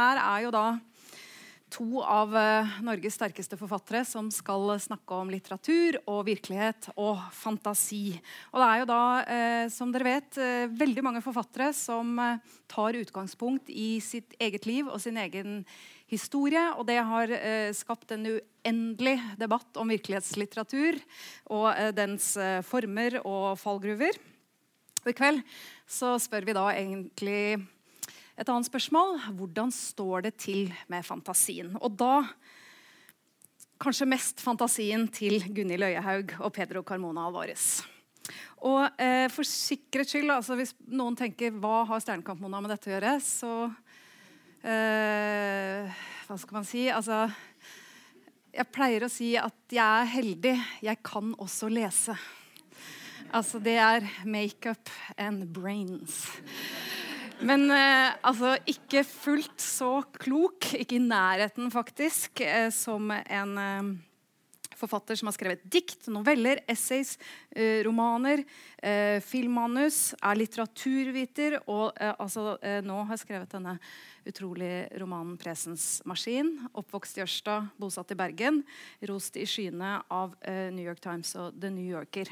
her er jo da to av uh, Norges sterkeste forfattere som skal snakke om litteratur og virkelighet og fantasi. Og det er jo da, uh, som dere vet, uh, veldig mange forfattere som tar utgangspunkt i sitt eget liv og sin egen historie. Og det har skapt en uendelig debatt om virkelighetslitteratur og dens former og fallgruver. Og I kveld så spør vi da egentlig et annet spørsmål hvordan står det til med fantasien? Og da kanskje mest fantasien til Gunhild Øyehaug og Pedro Carmona Alvarez. Og eh, For sikkerhets skyld, altså hvis noen tenker hva har Stjernekamp-Mona med dette å gjøre, så eh, Hva skal man si? Altså Jeg pleier å si at jeg er heldig. Jeg kan også lese. Altså, det er makeup and brains. Men eh, altså ikke fullt så klok, ikke i nærheten faktisk, eh, som en eh, forfatter som har skrevet dikt, noveller, essays, eh, romaner, eh, filmmanus, er litteraturviter og eh, altså, nå har jeg skrevet denne utrolig romanen 'Presens maskin'. Oppvokst i Ørsta, bosatt i Bergen. Rost i skyene av New York Times og The New Yorker.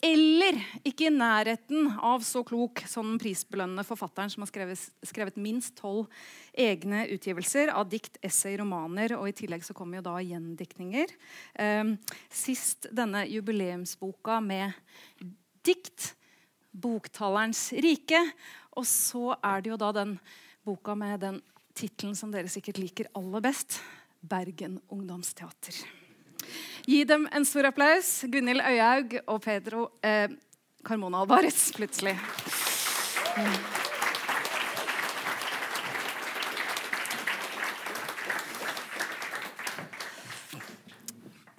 Eller ikke i nærheten av så klok som den prisbelønnende forfatteren som har skrevet, skrevet minst tolv egne utgivelser av dikt, essay, romaner, og i tillegg så kommer jo da gjendiktninger. Um, sist denne jubileumsboka med dikt, 'Boktalerens rike'. Og så er det jo da den boka med den tittelen som dere sikkert liker aller best, 'Bergen ungdomsteater'. Gi dem en stor applaus. Gunhild Øyhaug og Pedro eh, Carmona Alvarez, plutselig.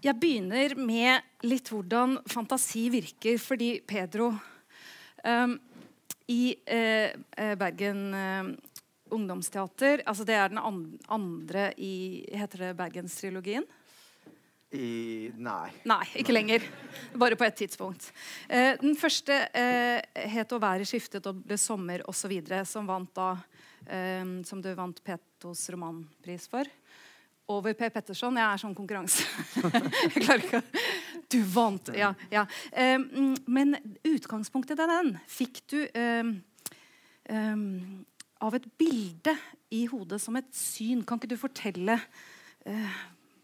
Jeg begynner med litt hvordan fantasi virker, fordi Pedro um, i eh, eh Bergen eh, ungdomsteater altså Det er den andre i Heter det Bergenstrilogien? I, nei. Nei, ikke lenger. Bare på et tidspunkt. Eh, den første eh, het 'Å været skiftet' og ble 'Sommer' osv., som eh, Som du vant Petos romanpris for. Over Per Petterson. Jeg er sånn konkurranse. jeg klarer ikke Du vant! Ja. ja. Eh, men utgangspunktet til den fikk du eh, eh, av et bilde i hodet som et syn. Kan ikke du fortelle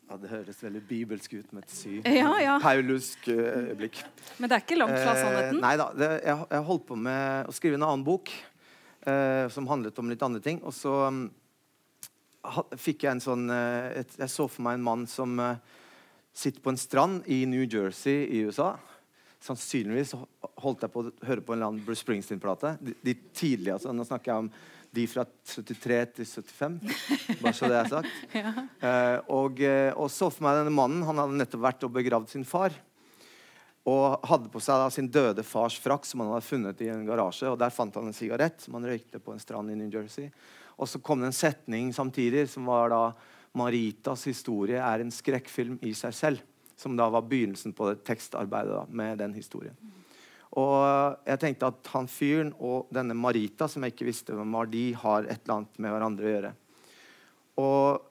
ja, Det høres veldig bibelsk ut med et sy. Ja, ja. Paulusk blikk. øyeblikk. Men det er ikke langt fra eh, sannheten? Eh, nei da. Det, jeg, jeg, holdt på med å skrive en annen bok eh, som handlet om litt andre ting. Og så um, fikk jeg en sånn uh, et, Jeg så for meg en mann som sitter på en strand i New Jersey i USA. Sannsynligvis holdt jeg på å høre på en eller annen Bruce Springsteen-plate. De, de tidlige, altså, Nå snakker jeg om de fra 73 til 75. Bare så det er sagt. ja. eh, og, uh, og, så for meg denne mannen. Han hadde nettopp vært og begravd sin far. Og hadde på seg da, sin døde fars frakk som han hadde funnet i en garasje. og Der fant han en sigarett som han røykte på en strand i New Jersey. Og så kom det en setning samtidig som var da Maritas historie er en skrekkfilm i seg selv. Som da var begynnelsen på det tekstarbeidet da, med den historien. Og jeg tenkte at han fyren og denne Marita, som jeg ikke visste hvem var, de har et eller annet med hverandre å gjøre. Og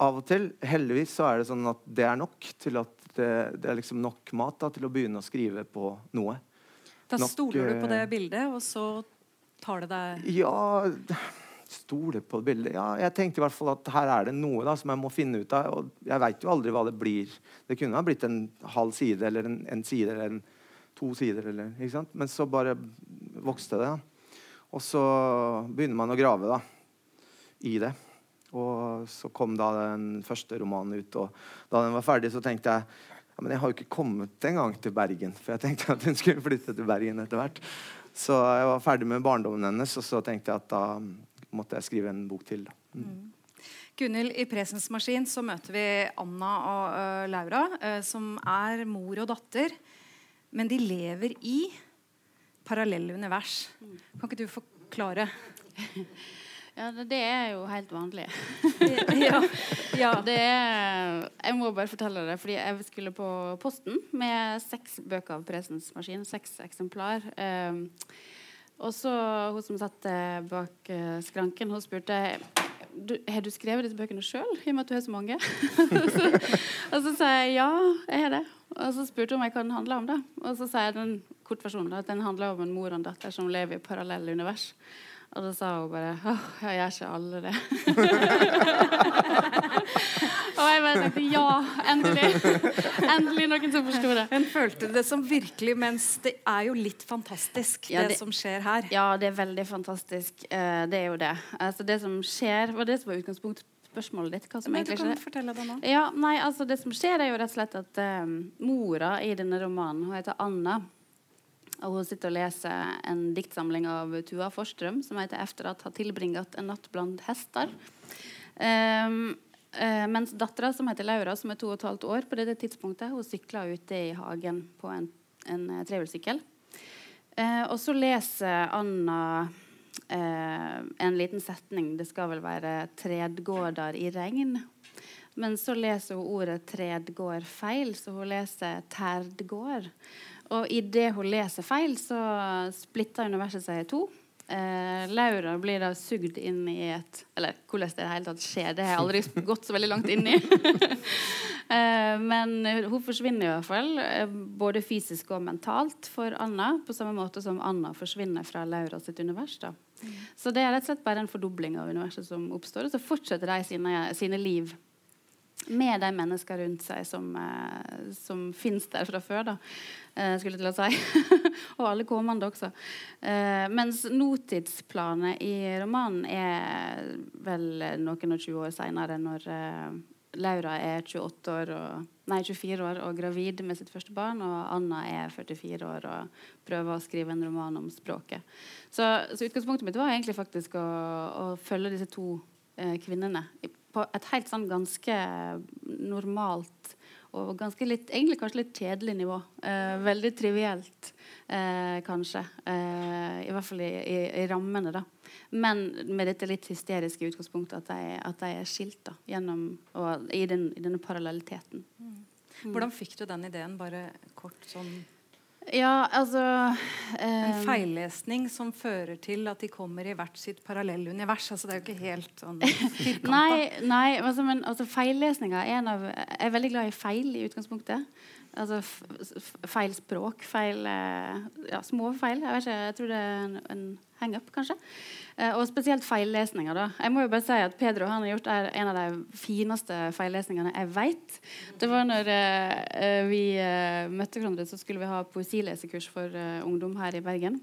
av og til, heldigvis, så er det sånn at det er nok til at det, det er liksom nok mat da, til å begynne å skrive på noe. Da nok, stoler du på det eh, bildet, og så tar det deg Ja Stole på bildet Ja, jeg tenkte i hvert fall at her er det noe da, som jeg må finne ut av. Og jeg veit jo aldri hva det blir. Det kunne ha blitt en halv side eller en, en side eller en to sider. Eller, ikke sant? Men så bare vokste det. Og så begynner man å grave da, i det. Og så kom da den første romanen ut. Og da den var ferdig, så tenkte jeg ja, men jeg har jo ikke kommet engang til Bergen. For jeg tenkte at hun skulle flytte til Bergen etter hvert. Så jeg var ferdig med barndommen hennes, og så tenkte jeg at da måtte jeg skrive en bok til. Mm. Mm. Gunhild, i Presens maskin så møter vi Anna og uh, Laura, uh, som er mor og datter men de lever i parallelle univers. Kan ikke du forklare? Ja, det er jo helt vanlig. ja, ja. Er, jeg må bare fortelle det, fordi jeg skulle på Posten med seks bøker av Presens maskin. Seks eksemplar. Um, Og så hun som satt eh, bak uh, skranken, hun spurte du, har du skrevet disse bøkene sjøl, i og med at du har så mange. og så sa jeg ja, jeg har det. Og så spurte hun meg hva den handla om. da. Og så sa jeg den kort versjonen da, at den handler om en mor og en datter som lever i parallelle univers. Og da sa hun bare åh, jeg gjør ikke alle det. og jeg bare tenkte ja, endelig. Endelig noen som forsto det. Hun følte det som virkelig, mens det er jo litt fantastisk, ja, det, det, som skjer her. Ja, det er veldig fantastisk. Uh, det er jo det. Altså, det som skjer, var det som var utgangspunktet spørsmålet ditt. hva som Men egentlig skjer. Fortelle det nå. Ja, nei, altså Det som skjer, er jo rett og slett at um, mora i denne romanen, hun heter Anna. Og hun sitter og leser en diktsamling av Tua Forstrøm som heter 'Efter at har tilbringat en natt blant hester'. Um, uh, mens dattera, som heter Laura, som er to og et halvt år på dette tidspunktet, hun sykler ute i hagen på en, en uh, trehjulssykkel. Uh, og så leser Anna en liten setning. Det skal vel være 'tredgårdar i regn'. Men så leser hun ordet 'tredgård' feil, så hun leser 'terdgård'. Og idet hun leser feil, så splitter universet seg i to. Eh, Laura blir da sugd inn i et Eller hvordan det i hele tatt skjer, det har jeg aldri gått så veldig langt inn i. eh, men hun forsvinner i hvert fall, eh, både fysisk og mentalt, for Anna. På samme måte som Anna forsvinner fra Laura sitt univers. da. Så det er rett og slett bare en fordobling av universet som oppstår. Og så fortsetter de sine, sine liv med de mennesker rundt seg som, eh, som finnes der fra før. Da, eh, skulle jeg til å si. og alle kommende også. Eh, mens nåtidsplanet i romanen er vel noen og 20 år seinere, når eh, Laura er 28 år og, nei, 24 år og gravid med sitt første barn, og Anna er 44 år og prøver å skrive en roman om språket. Så, så utgangspunktet mitt var egentlig faktisk å, å følge disse to eh, kvinnene på et helt sånn ganske normalt og ganske litt, egentlig kanskje litt kjedelig nivå. Eh, veldig trivielt, eh, kanskje. Eh, I hvert fall i, i, i, rammene, da. Men med dette litt hysteriske utgangspunktet at de, at de er skilt da, gjennom, og i, den, i denne parallelliteten. Mm. Hvordan fikk du den ideen, bare kort sånn ja, altså eh, En feillesning som fører til at de kommer i hvert sitt parallellunivers. Altså, det er jo ikke helt sånn firkanta. nei, nei altså, men altså, feillesninga er en av Jeg er veldig glad i feil i utgangspunktet. Altså feil språk, feil eh, Ja, små feil. Jeg, ikke, jeg tror det er en, en hangup, kanskje. Eh, og spesielt feillesninger. da. Jeg må jo bare si at Pedro han har gjort en av de fineste feillesningene jeg vet. Det var når eh, eh, vi eh, møtte hverandre, så skulle vi ha poesilesekurs for eh, ungdom her i Bergen.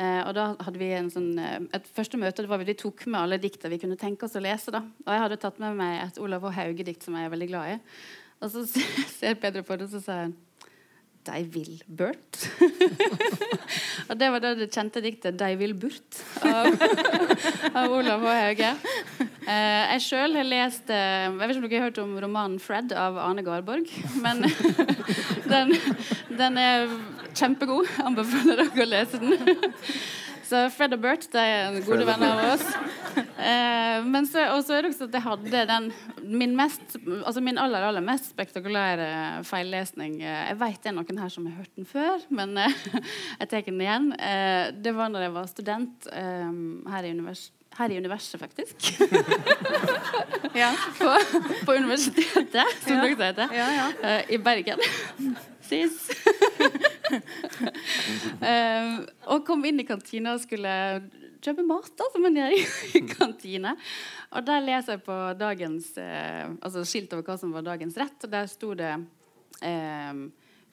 Og da hadde vi en sånn, et første møte det var vi tok med alle dikta vi kunne tenke oss å lese. da. Og jeg hadde tatt med meg et Olav og Hauge-dikt som jeg er veldig glad i. Og så ser Pedro på det, og så sier han de vil burt. og det var da det kjente diktet 'De vil burt' av, av Olav H. Hauge. Uh, jeg sjøl har lest uh, Jeg vet ikke om dere har hørt om romanen 'Fred' av Arne Garborg. Men den, den er kjempegod. Anbefaler dere å lese den. Så Fred og Bert de er gode venner av oss. Eh, men så, også er det også at jeg hadde den min, mest, altså min aller aller mest spektakulære feillesning eh, Jeg vet det er noen her som har hørt den før, men eh, jeg tar den igjen. Eh, det var når jeg var student eh, her i universitetet her i universet, faktisk. ja. på, på, universitetet, som ja. dere heter. Ja, ja. Uh, I Bergen. Sis. uh, og kom inn i kantina og skulle kjøpe mat, da, som en gjør i kantine. Og der leser jeg på dagens uh, altså skilt over hva som var dagens rett, og der sto det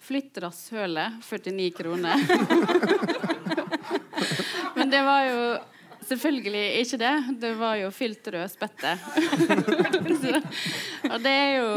Flytt rasshølet, 49 kroner. Men det var jo Selvfølgelig ikke det. Det var jo fylt rødspette. og det er jo,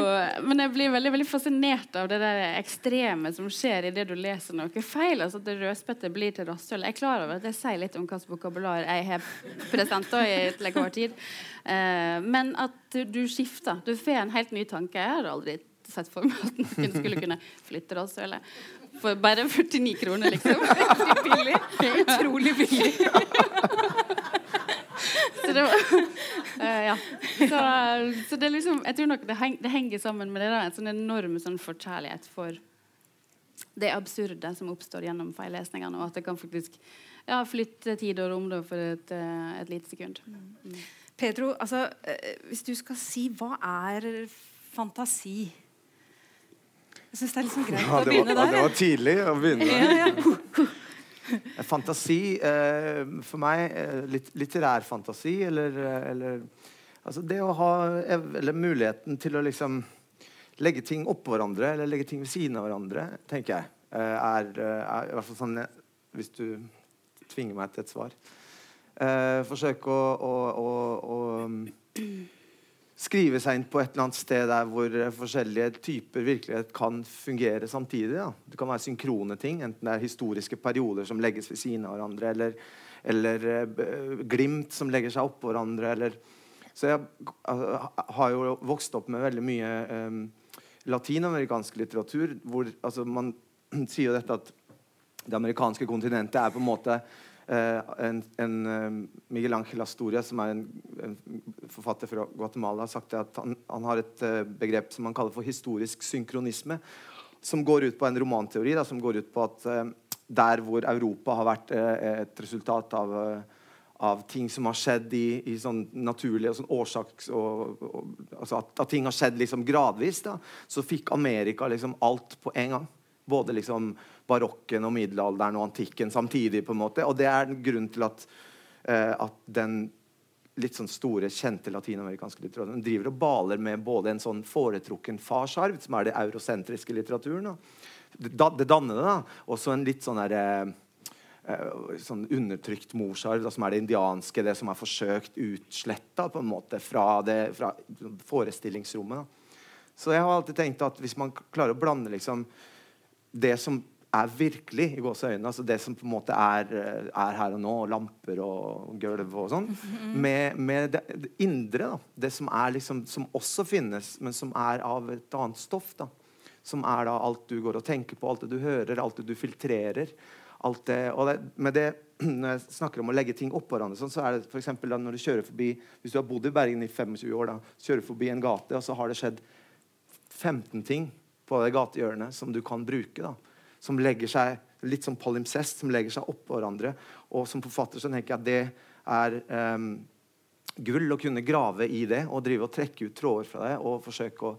men jeg blir veldig veldig fascinert av det der ekstreme som skjer idet du leser noe feil. altså at det Rødspette blir til rasshøl. Jeg er klar over at det sier litt om hvilket vokabular jeg har present i til enhver tid. Uh, men at du, skifter. Du får en helt ny tanke. Jeg har aldri sett for meg at noen skulle kunne flytte rasshølet. For bare 49 kroner, liksom. billig. Utrolig billig. Så det var uh, Ja. Så, så, det er liksom Jeg tror nok det, heng, det henger sammen med det da, en sånn enorm sånn forkjærlighet for det absurde som oppstår gjennom feillesningene, og at det kan faktisk ja, flytte tid og rom da, for et, eh, et lite sekund. Mm. Pedro, altså, eh, hvis du skal si hva er fantasi? Jeg syns det er litt sånn greit Ja, å begynne var, ja, der. det var tidlig å begynne. Ja, ja. Fantasi eh, For meg eh, litt, litterær fantasi, eller, eh, eller Altså det å ha eller muligheten til å liksom legge ting oppå hverandre, eller legge ting ved siden av hverandre, tenker jeg, er, er i hvert fall sånn Hvis du tvinger meg til et svar. Eh, forsøke å, å, å, å skrive seg inn på et eller annet sted der hvor eh, forskjellige typer virkelighet kan fungere samtidig. Da. Det kan være synkrone ting, enten det er historiske perioder som legges ved siden av hverandre, eller, eller eh, glimt som legger seg oppå hverandre. Eller. Så jeg har jo vokst opp med veldig mye um, latinamerikansk litteratur, hvor altså, man sier jo dette at det amerikanske kontinentet er på en måte eh, en, en eh, Miguel Ángel Astoria, som er en, en forfatter fra Guatemala, har sagt at han, han har et eh, begrep som han kaller for historisk synkronisme, som går ut på en romanteori da, som går ut på at eh, der hvor Europa har vært eh, et resultat av eh, av ting som har skjedd i, i sånn naturlige sånn årsaks... Og, og, altså at, at ting har skjedd liksom gradvis. da, Så fikk Amerika liksom alt på en gang. Både liksom barokken og middelalderen og antikken samtidig. på en måte, Og det er grunnen til at, eh, at den litt sånn store, kjente latinamerikanske litteraturen driver og baler med både en sånn foretrukken farsarv, som er det eurosentriske litteraturen, da. det, da- det dannede, da, og så en litt sånn derre eh, sånn undertrykt morsarv, da, som er det indianske, det som er forsøkt utsletta på en måte fra, det, fra forestillingsrommet. Da. Så jeg har alltid tenkt at hvis man klarer å blande liksom det som er virkelig i gåseøynene, altså det som på en måte er, eh, er her og nå, og lamper og gulv og sånn, med, med det, det indre, da, det som liksom, som også finnes, men som er av et annet stoff. da som er da alt du går og tenker på, alt det du hører, alt det du filtrerer. Alt det, og det, med det, når jeg snakker om å legge ting oppå hverandre, sånn, så er det for da når du kjører forbi Hvis du har bodd i Bergen i 25 år, da, kjører forbi en gate, og så har det skjedd 15 ting på det gatehjørnet som du kan bruke. da, Som legger seg litt som palimpsest, som legger seg oppå hverandre. Og som forfatter så tenker jeg at det er um, gull å kunne grave i det og drive og trekke ut tråder fra det og forsøke å,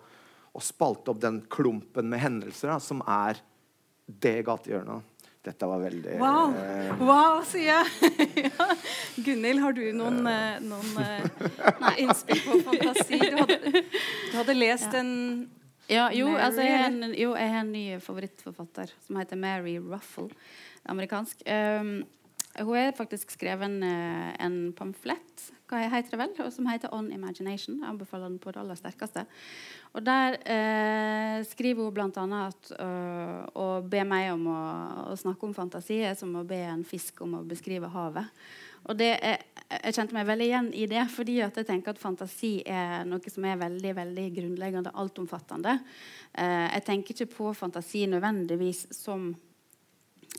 å spalte opp den klumpen med hendelser da, som er det gatehjørnet. Dette var veldig Wow, eh, wow sier jeg. ja. Gunhild, har du noen, eh, noen eh, nei, innspill på fantasi? Du hadde, du hadde lest en Ja, jo, altså, jeg, har en, jo, jeg har en ny favorittforfatter som heter Mary Ruffle. Amerikansk. Um, hun har faktisk skrevet en, eh, en pamflett hva heter vel, og som heter On Imagination. Jeg anbefaler den på det aller sterkeste. Og Der eh, skriver hun bl.a. at øh, å be meg om å, å snakke om fantasi er som å be en fisk om å beskrive havet. Og det er, Jeg kjente meg veldig igjen i det, fordi at jeg tenker at fantasi er noe som er veldig veldig grunnleggende, altomfattende. Eh, jeg tenker ikke på fantasi nødvendigvis som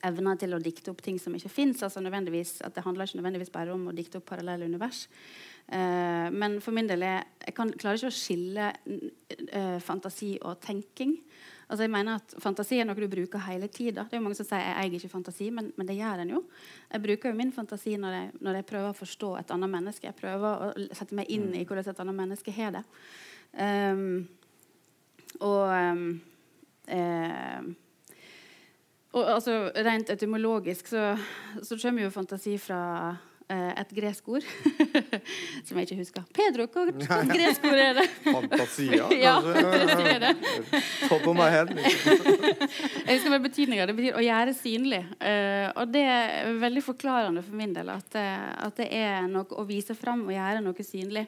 evner til å dikte opp ting som ikke fins. Altså at det handler ikke nødvendigvis bare om å dikte opp parallelle univers. Uh, men for min del er, jeg kan, klarer ikke å skille uh, fantasi og tenking. Altså jeg mener at Fantasi er noe du bruker hele tida. Det er jo mange som sier jeg eier ikke fantasi, men, men det gjør en jo. Jeg bruker jo min fantasi når jeg, når jeg prøver å forstå et annet menneske. Jeg prøver å sette meg inn i hvordan et annet menneske har det. Um, og um, eh, og altså, Rent etymologisk så, så kommer jo fantasi fra eh, et gresk ord som jeg ikke husker. Pedro, hva hva gresk ord er det? Fantasia, Ja, kanskje? det. Top of my head. Jeg husker bare betydninga. Det betyr å gjøre synlig. Eh, og det er veldig forklarende for min del at, eh, at det er noe å vise fram og gjøre noe synlig.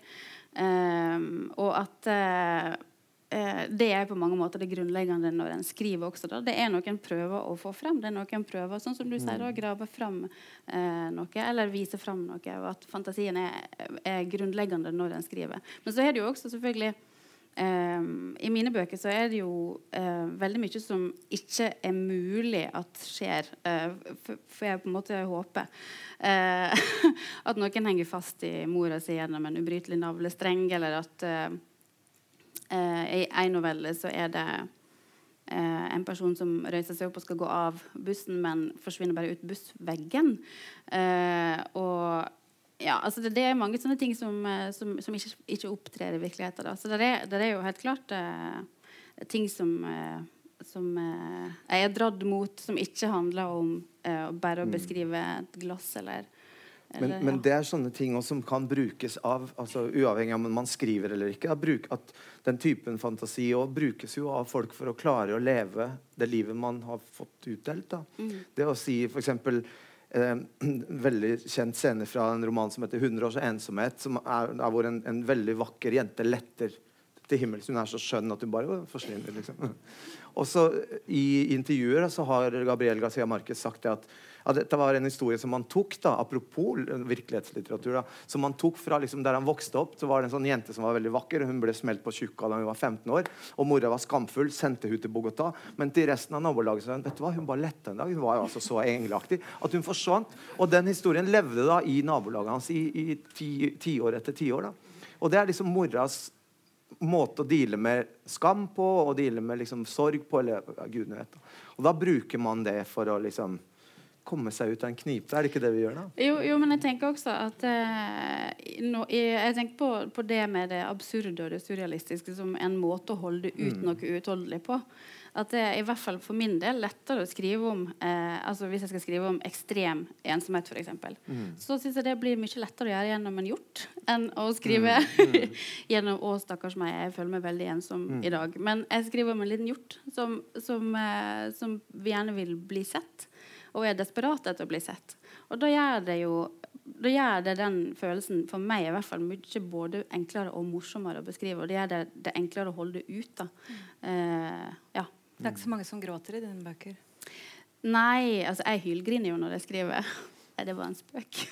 Eh, og at eh, eh, det er på mange måter det grunnleggende når en skriver også. Da. Det er noe en prøver å få frem. Det er noe en prøver, sånn som du sier, å grave frem eh, noe, eller vise frem noe. Og at fantasien er, er grunnleggende når en skriver. Men så er det jo også selvfølgelig Ehm, I mine bøker så er det jo eh, veldig mye som ikke er mulig at skjer. Uh, Får jeg på en måte håpe. Eh, at noen henger fast i mora si gjennom en ubrytelig navlestreng, eller at eh, eh, i en novelle så er det eh, en person som røyser seg opp og skal gå av bussen, men forsvinner bare ut bussveggen. Eh, og ja, altså det, det, er mange sånne ting som, eh, som, som ikke, ikke, opptrer i virkeligheten. Da. Så det er, det er, jo helt klart eh, ting som, eh, som eh, jeg er dratt mot, som ikke handler om eh, bare å mm. beskrive et glass eller eller, men, det er sånne ting som kan brukes av altså Uavhengig av om man skriver eller ikke. At, at Den typen fantasi også brukes jo av folk for å klare å leve det livet man har fått utdelt. Mm. Det å si f.eks eh, veldig kjent scene fra en roman som heter 100 års ensomhet', som er, er hvor en, en, veldig vakker jente letter til himmels. Hun er så skjønn at hun bare forsvinner. liksom. Og så I intervjuer så har Gabriel Garcia Marquez sagt det at ja, dette var en historie som man tok, da, apropos virkelighetslitteratur, da, som man tok fra liksom, der han vokste opp. så var det en sånn jente som var veldig vakker. Hun ble smelt på tjukka da hun var 15 år. og Mora var skamfull, sendte hun til Bogotá. Men til resten av nabolaget hun vet du hva, hun bare lette en dag. Hun var jo altså så engelaktig at hun forsvant. Og den historien levde da i nabolaget hans i, i tiår ti etter tiår. Og det er liksom moras måte å deale med skam på og deale med liksom sorg på. eller gudene vet. Og da bruker man det for å liksom komme seg ut av en knipe. Er det ikke det vi gjør, da? Jo, jo men jeg tenker også at eh, no, jeg, tenker på, på, det med det absurde og det surrealistiske som en måte å holde ut mm. noe uutholdelig på. At det er i hvert fall for min del lettere å skrive om eh, altså Hvis jeg skal skrive om ekstrem ensomhet, f.eks., mm. så syns jeg det blir mye lettere å gjøre gjennom en hjort enn å skrive mm. mm. gjennom 'Å, stakkars meg, jeg føler meg veldig ensom mm. i dag'. Men jeg skriver om en liten hjort som, som, eh, som gjerne vil bli sett og er desperat etter å bli sett. Og da gjør det jo da gjør det den følelsen for meg i hvert fall mye både enklere og morsommere å beskrive. Og det gjør det, det enklere å holde det ut. da. Uh, ja. Det er ikke så mange som gråter i dine bøker? Nei, altså jeg hylgriner jo når jeg skriver. Nei, det var en spøk.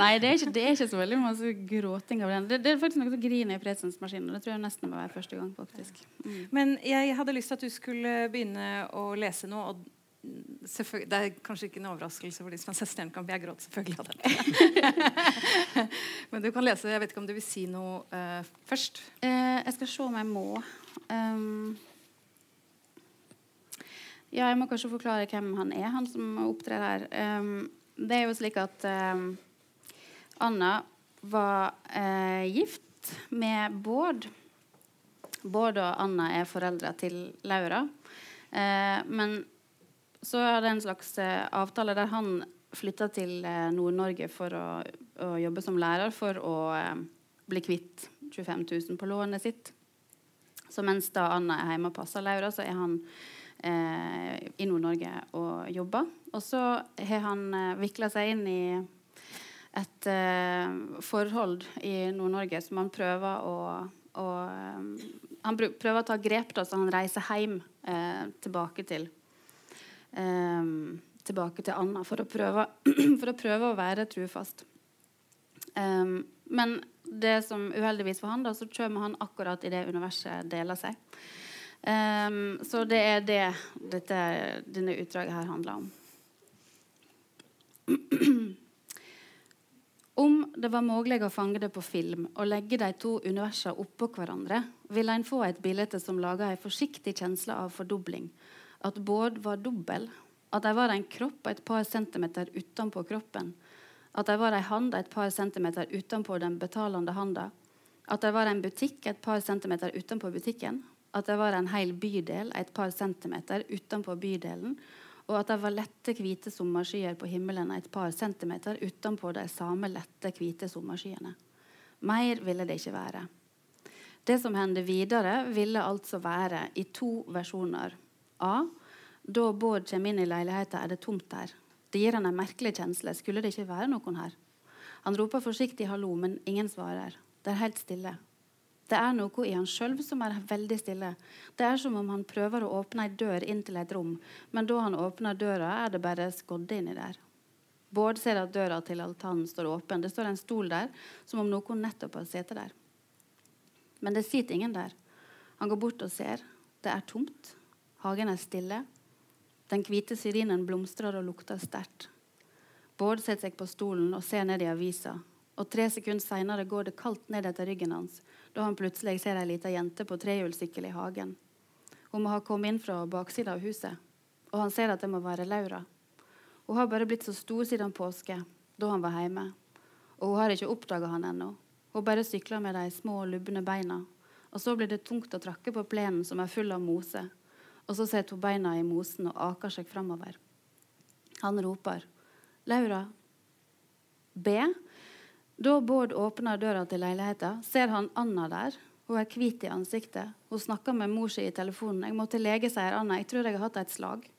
Nei, det er, ikke, det er, ikke, så veldig masse gråting av den. Det, det er faktisk noe som griner i presensmaskinen. Det tror jeg nesten må være første gang. faktisk. Mm. Men jeg hadde lyst til at du skulle begynne å lese noe. og det er kanskje ikke en overraskelse for de som har sett Stjernekamp. Jeg gråt selvfølgelig av det. Men du kan lese. Jeg vet ikke om du vil si noe uh, først? Uh, jeg skal se om jeg må. Um, ja, jeg må kanskje forklare hvem han er, han som opptrer her. Um, det er jo slik at um, Anna var uh, gift med Bård. Bård og Anna er foreldre til Laura. Uh, men så er det en slags uh, avtale der han flytta til Nord-Norge for å, å, jobbe som lærer for å bli kvitt 25 000 på lånet sitt. Så mens da Anna er hjemme og passer Laura, så er han eh, i Nord-Norge og jobba. Og så har han eh, vikla seg inn i et eh, forhold i Nord-Norge som han prøver å, å eh, Han prøver å ta grep, da, så han reiser hjem eh, tilbake til eh, tilbake til Anna for å prøve, for å, prøve å være trufast. Men det som uheldigvis for han, da, så kommer han akkurat i det universet deler seg. Um, så det er det dette, denne utdraget her handler om. Om det var mulig å fange det på film og legge de to universene oppå hverandre, ville en få et bilde som laga en forsiktig kjensle av fordobling. At Bård var dobbel. At de var en kropp et par centimeter utenpå kroppen. At de var ei hand et par centimeter utenpå den betalende handa. At de var en butikk et par centimeter utenpå butikken at det var en hel bydel et par centimeter utenpå bydelen, og at det var lette, hvite sommerskyer på himmelen et par centimeter utenpå de samme lette, hvite sommerskyene. Mer ville det ikke være. Det som hendte videre, ville altså være i to versjoner. A. Da Bård kommer inn i leiligheten, er det tomt der. Det gir han en merkelig kjensle. Skulle det ikke være noen her? Han roper forsiktig hallo, men ingen svarer. Det er helt stille. Det er noe i han sjøl som er veldig stille. Det er som om han prøver å åpne ei dør inn til et rom, men da han åpner døra, er det bare skodde inni der. Bård ser at døra til altanen står åpen. Det står en stol der, som om noen nettopp har sittet der. Men det sitter ingen der. Han går bort og ser. Det er tomt. Hagen er stille. Den hvite syrinen blomstrer og lukter sterkt. Bård setter seg på stolen og ser ned i avisa. Og tre sekunder seinere går det kaldt ned etter ryggen hans da han plutselig ser ei lita jente på trehjulssykkel i hagen. Hun må ha kommet inn fra baksida av huset, og han ser at det må være Laura. Hun har bare blitt så stor siden påske, da han var hjemme. Og hun har ikke oppdaga han ennå. Hun bare sykler med de små, lubne beina. Og så blir det tungt å trakke på plenen som er full av mose. Og så setter hun beina i mosen og aker seg framover. Han roper, 'Laura, be?' Da Bård åpner døra til leiligheten, ser han Anna der. Hun er hvit i ansiktet. Hun snakker med mor si i telefonen. 'Jeg må til lege', sier Anna. 'Jeg tror jeg har hatt et slag'.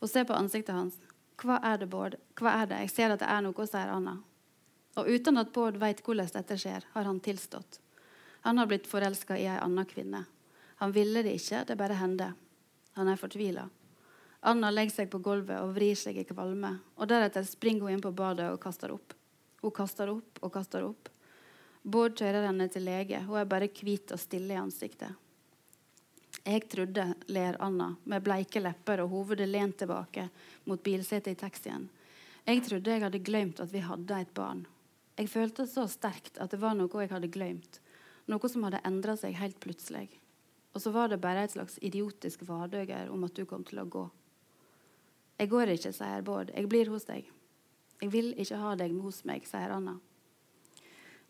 Hun ser på ansiktet hans. 'Hva er det, Bård?' 'Hva er det?' 'Jeg ser at det er noe', sier Anna. Og uten at Bård vet hvordan dette skjer, har han tilstått. Han har blitt forelska i ei anna kvinne. Han ville det ikke, det bare hendte. Han er fortvila. Anna legger seg på gulvet og vrir seg i kvalme. og Deretter springer hun inn på badet og kaster opp. Hun kaster opp og kaster opp. Bård kjører henne til lege. Hun er bare hvit og stille i ansiktet. Jeg trodde, ler Anna, med bleike lepper og hovedet lent tilbake mot bilsetet i taxien. Jeg trodde jeg hadde glemt at vi hadde et barn. Jeg følte så sterkt at det var noe jeg hadde glemt. Noe som hadde endra seg helt plutselig. Og så var det bare et slags idiotisk vardøger om at du kom til å gå. Jeg går ikke, sier Bård. Jeg blir hos deg. Jeg vil ikke ha deg med hos meg, sier Anna.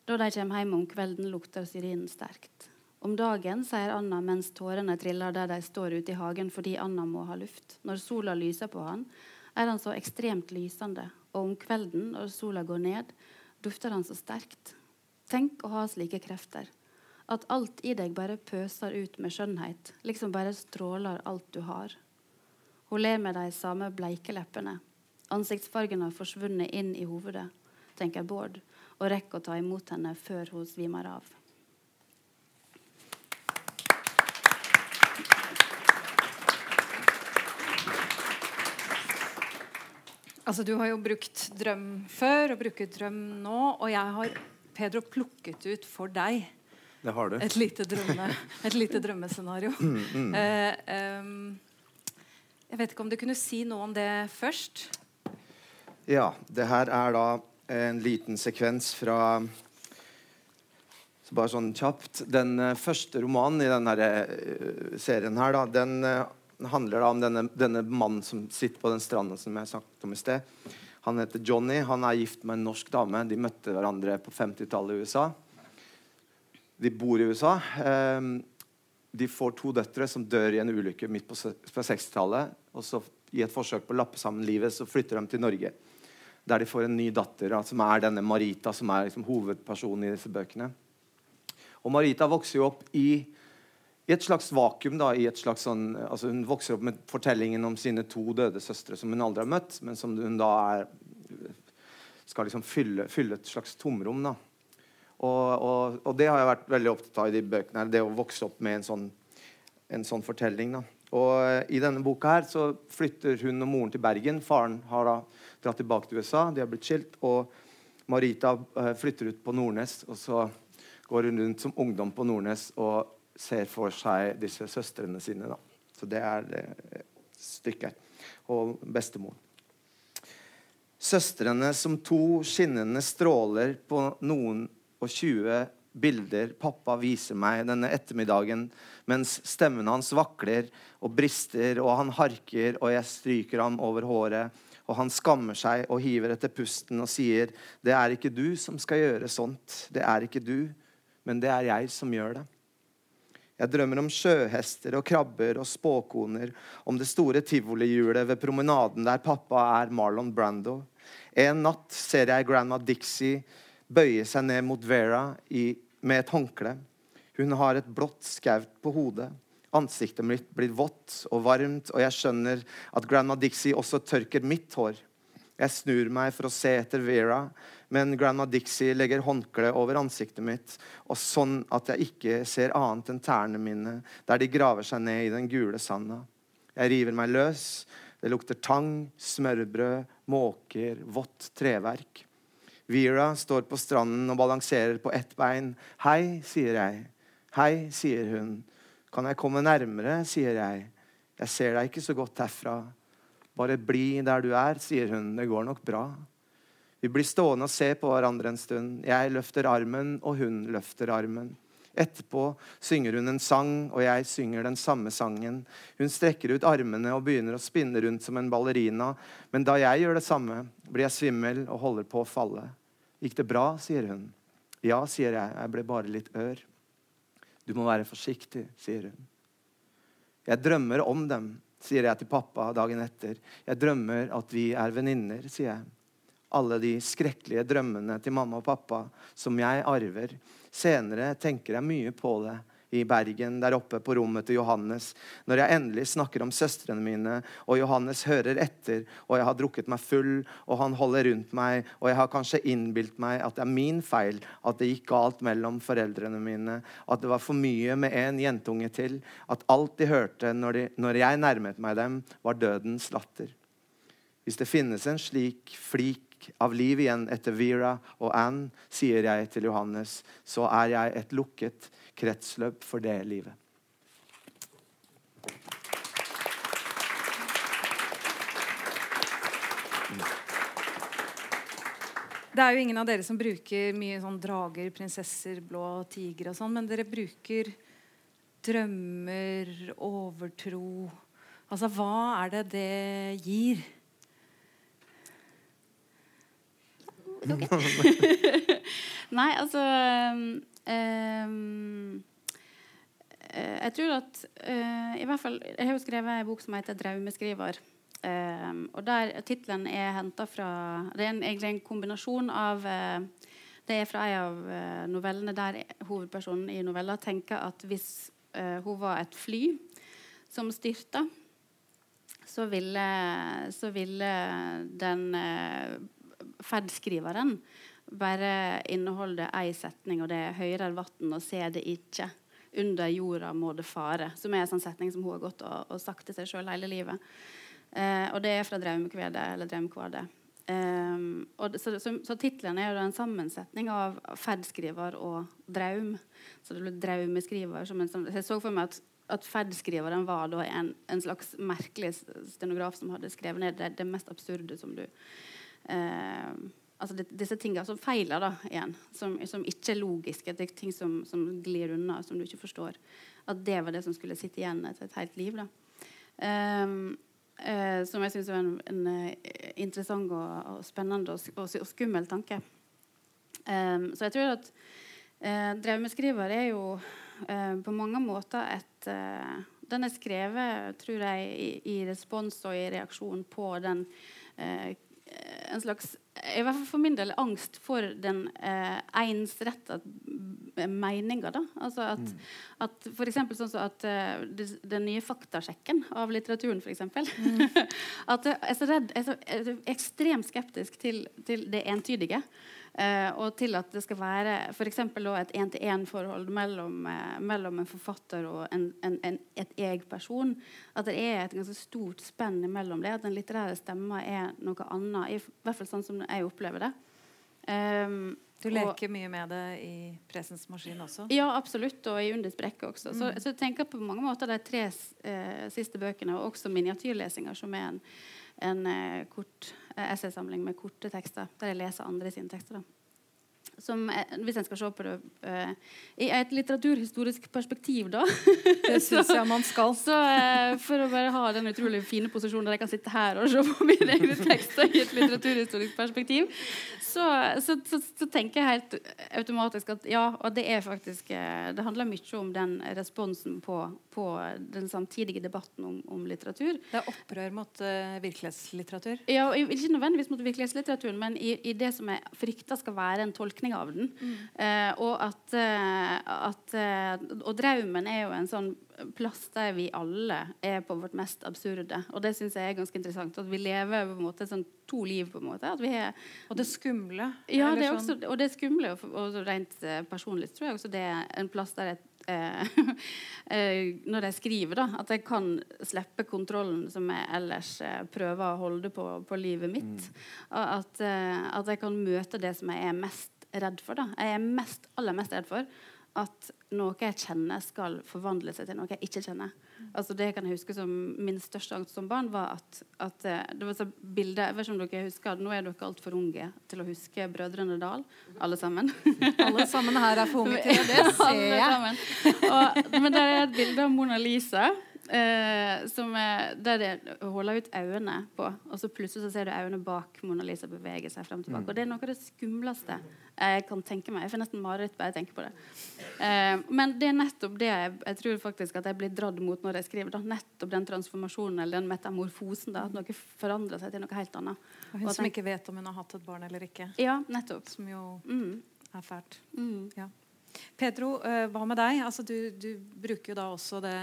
Da de kommer hjem om kvelden, lukter syrinen sterkt. Om dagen, sier Anna mens tårene triller der de står ute i hagen fordi Anna må ha luft. Når sola lyser på han, er han så ekstremt lysende. Og om kvelden, når sola går ned, dufter han så sterkt. Tenk å ha slike krefter. At alt i deg bare pøser ut med skjønnhet, liksom bare stråler alt du har. Hun ler med de samme bleike leppene. Ansiktsfargen har forsvunnet inn i hovedet, tenker Bård, og rekker å ta imot henne før hun svimer av. Altså, du har jo brukt drøm før og bruker drøm nå, og jeg har Pedro plukket ut for deg Det har du. et lite, drømme, et lite drømmescenario. Mm, mm. Eh, um, jeg vet ikke om du kunne si noe om det først? Ja, det her er da en liten sekvens fra så Bare sånn kjapt. Den eh, første romanen i denne eh, serien her, da, den eh, handler da om denne, denne mannen som sitter på den stranda som jeg snakket om i sted. Han heter Johnny. Han er gift med en norsk dame. De møtte hverandre på 50-tallet i USA. De bor i USA. Ehm, de får to døtre som dør i en ulykke midt på 60-tallet. Og så i et forsøk på å lappe sammen livet så flytter de til Norge. Der de får en ny datter, da, som er denne Marita, som er liksom hovedpersonen i disse bøkene. Og Marita vokser jo opp i, i et slags vakuum. da, et slags sånn, altså Hun vokser opp med fortellingen om sine to døde søstre som hun aldri har møtt, men som hun da er, skal liksom fylle, fylle et slags tomrom. da. Og, og, og det har jeg vært veldig opptatt av i de bøkene. her, Det å vokse opp med en sånn, en sånn fortelling. da. Og eh, I denne boka her så flytter hun og moren til Bergen. Faren har da dratt tilbake til USA. De har blitt skilt. Og Marita eh, flytter ut på Nordnes. Og så går hun rundt som ungdom på Nordnes og ser for seg disse søstrene sine. da. Så det er det stykket. Og bestemoren. Søstrene som to skinnende stråler på noen og 20 bilder pappa viser meg denne ettermiddagen mens stemmen hans vakler og brister, og han harker, og jeg stryker ham over håret, og han skammer seg og hiver etter pusten og sier, 'Det er ikke du som skal gjøre sånt. Det er ikke du, men det er jeg som gjør det.' Jeg drømmer om sjøhester og krabber og spåkoner, om det store tivolihjulet ved promenaden der pappa er Marlon Brando. En natt ser jeg grandma Dixie bøye seg ned mot Vera i, med et håndkle. Hun har et blått skaut på hodet. Ansiktet mitt blir vått og varmt, og jeg skjønner at grandma Dixie også tørker mitt hår. Jeg snur meg for å se etter Vera, men grandma Dixie legger håndkleet over ansiktet mitt, og sånn at jeg ikke ser annet enn tærne mine der de graver seg ned i den gule sanda. Jeg river meg løs. Det lukter tang, smørbrød, måker, vått treverk. Vera står på stranden og balanserer på ett bein. Hei, sier jeg. Hei, sier hun. Kan jeg komme nærmere, sier jeg. Jeg ser deg ikke så godt herfra. Bare bli der du er, sier hun. Det går nok bra. Vi blir stående og se på hverandre en stund. Jeg løfter armen, og hun løfter armen. Etterpå synger hun en sang, og jeg synger den samme sangen. Hun strekker ut armene og begynner å spinne rundt som en ballerina. Men da jeg gjør det samme, blir jeg svimmel og holder på å falle. Gikk det bra? sier hun. Ja, sier jeg. Jeg ble bare litt ør. Du må være forsiktig, sier hun. Jeg drømmer om dem, sier jeg til pappa dagen etter. Jeg drømmer at vi er venninner, sier jeg alle de skrekkelige drømmene til mamma og pappa som jeg arver. Senere tenker jeg mye på det i Bergen, der oppe på rommet til Johannes, når jeg endelig snakker om søstrene mine, og Johannes hører etter, og jeg har drukket meg full, og han holder rundt meg, og jeg har kanskje innbilt meg at det er min feil at det gikk galt mellom foreldrene mine, at det var for mye med en jentunge til, at alt de hørte når, de, når jeg nærmet meg dem, var dødens latter. Hvis det finnes en slik flik av liv igjen etter Vera og Anne, sier jeg til Johannes, så er jeg et lukket kretsløp for det livet. Det er jo ingen av dere som bruker mye sånn drager, prinsesser, blå tiger og sånn, men dere bruker drømmer, overtro Altså, hva er det det gir? Nei, altså Jeg tror at uh, I hvert fall Jeg har jo skrevet en bok som heter 'Draumeskriver'. Um, og der Tittelen er henta fra Det er en, egentlig en kombinasjon av Det er fra en av novellene der hovedpersonen i novella tenker at hvis hun var et fly som styrta, så ville, så ville den ferdskriveren bare inneholder ei setning, og det er 'høyrer vatn og ser det ikke'. 'Under jorda må det fare', som er en sånn setning som hun har gått og, og sagt til seg sjøl hele livet. Eh, og det er fra Draumkvedet, eller 'Draumkvadet'. Eh, så så, så tittelen er jo en sammensetning av ferdskriver og draum. Så det ble draumeskriver. Som en, sånn, jeg så for meg at, at ferdskriveren var en, en, slags merkelig stenograf som hadde skrevet ned det, det mest absurde som du eh, altså det, disse tingene som feiler, da, igjen, som, som ikke er logiske, det er ting som, som, glir unna, som du ikke forstår. At det var det som skulle sitte igjen etter et helt liv. da. Um, uh, som jeg syns er en, en uh, interessant og, og, spennende og, og, og skummel tanke. Um, så jeg tror at uh, drømmeskriver er jo på mange måter et Den er skrevet, tror jeg, i, i respons og i reaksjon på den en slags i hvert fall for min del angst for den eh, ensretta meninga. Altså at, mm. at for eksempel sånn så at uh, den nye faktasjekken av litteraturen, f.eks. Mm. at jeg er så redd, jeg er, så, jeg er ekstremt skeptisk til, til det entydige. Uh, og til at det skal være f.eks. et én-til-én-forhold mellom, uh, mellom, en forfatter og en, en, en, et jeg-person. At det er et ganske stort spenn mellom det. At den litterære stemma er noe annet. I hvert fall sånn som jeg opplever det. Um, du leker og, mye med det i Presens maskin også? Ja, absolutt. Og i Undis brekke også. Mm. Så, så, jeg tenker på mange måter de tre eh, siste bøkene, og også miniatyrlesinger, som er en en eh, kort eh, essaysamling med korte tekster, der jeg leser andre sine tekster. da. Som, eh, hvis en skal se på det uh, i et litteraturhistorisk perspektiv, da Det syns jeg man skal. Så uh, For å bare ha den utrolig fine posisjonen der jeg kan sitte her og se på mine egne tekster i et litteraturhistorisk perspektiv, så, så, så, så, tenker jeg helt automatisk at ja, og det er faktisk Det handler mye om den responsen på, på den samtidige debatten om, om, litteratur. Det er opprør mot uh, virkelighetslitteratur? Ja, ikke nødvendigvis mot virkelighetslitteraturen, men i, i det som jeg frykter skal være en tolkning av den. Mm. Eh, og at, uh, at Og draumen er jo en sånn plass der vi alle er på vårt mest absurde. Og det syns jeg er ganske interessant. At vi lever på en måte sånn to liv. på en måte. Er, og det skumle. Ja, det også, og det skumle. Og, og rent personlig tror jeg også det er en plass der jeg Eh, eh, når jeg skriver, da, at jeg kan slippe kontrollen som jeg ellers eh, prøver å holde på, på livet mitt. Mm. At, at, jeg kan møte det som jeg er mest redd for. Da. Jeg er mest, aller mest redd for at noe jeg kjenner, skal forvandle seg til noe jeg ikke kjenner. Altså Det kan jeg huske som min største angst som barn. var at, at eh, det var så bilde, jeg vet ikke om dere husker, Nå er dere altfor unge til å huske Brødrene Dal, alle sammen. Alle sammen her er for unge til det. Det ser jeg. Og, men der er et bilde av Mona Lisa. Eh, som er, der det holder ut øynene på, og så plutselig så ser du øynene bak Mona Lisa bevege seg frem og tilbake. Og det er noe av det skumleste jeg kan tenke meg. Jeg får nesten mareritt bare jeg tenker på det. Eh, men det er nettopp det jeg, jeg tror faktisk at jeg blir dratt mot når jeg skriver. Da. Nettopp den transformasjonen eller den metamorfosen. Da, at noe forandrer seg til noe helt annet. Og Hun som ikke vet om hun har hatt et barn eller ikke. Ja, nettopp. Som jo Mm. er fælt. Mm. Ja. Pedro, eh, hva med deg? Altså, du, du bruker jo da også det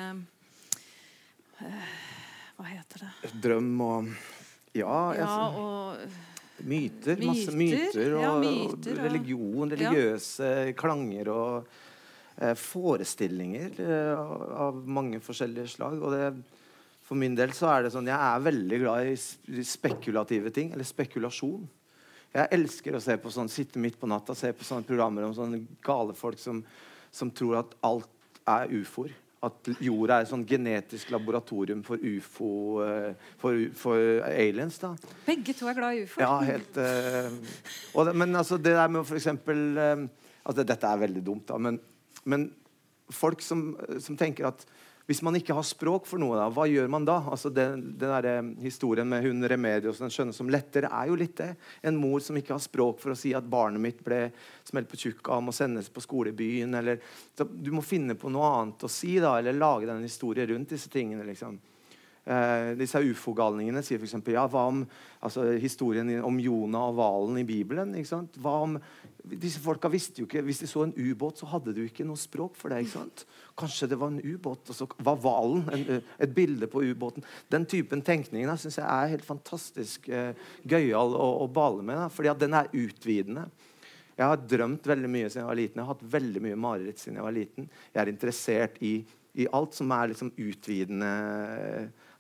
Hva heter det? Drøm og Ja, jeg, Ja, og myter. Masse Myter. Og, ja, myter, og religion, religiøse klanger og eh, forestillinger eh, av- mange forskjellige slag. Og det, for min del så er det sånn Jeg er veldig glad i spekulative ting. Eller spekulasjon. Jeg elsker å se på sånn, sitte midt på natta se på sånne programmer om sånne gale folk som, som tror at alt er ufoer. At jorda er et sånn genetisk laboratorium for ufo eh, for, for aliens. da begge to er glad i ufo. ja, helt uh, det, Men altså, det der med å for eksempel eh, altså, Dette er veldig dumt, da, men, men folk som, som tenker at hvis man ikke har språk for noe, da, hva gjør man da? Altså, den, den der, eh, Historien med hun Remedios, den skjønne som letter, er jo litt det. En mor som ikke har språk for å si at barnet mitt ble smelt på tjukka og må sendes på skolebyen. Eller, så du må finne på noe annet å si, da, eller lage den historie rundt disse tingene. liksom. Eh, disse ufo-galningene sier f.eks. Ja, hva om altså, historien om Jonah og hvalen i Bibelen? ikke sant? Hva om, disse folka visste jo ikke, Hvis de så en ubåt, så hadde du ikke noe språk for det. ikke sant? Kanskje det var en ubåt, og så var hvalen et bilde på ubåten. Den typen tenkning syns jeg er helt fantastisk eh, gøyal å, å bale med. Da, fordi at den er utvidende. Jeg har drømt veldig mye siden jeg var liten. Jeg har hatt veldig mye mareritt siden jeg var liten. Jeg er interessert i, i alt som er liksom utvidende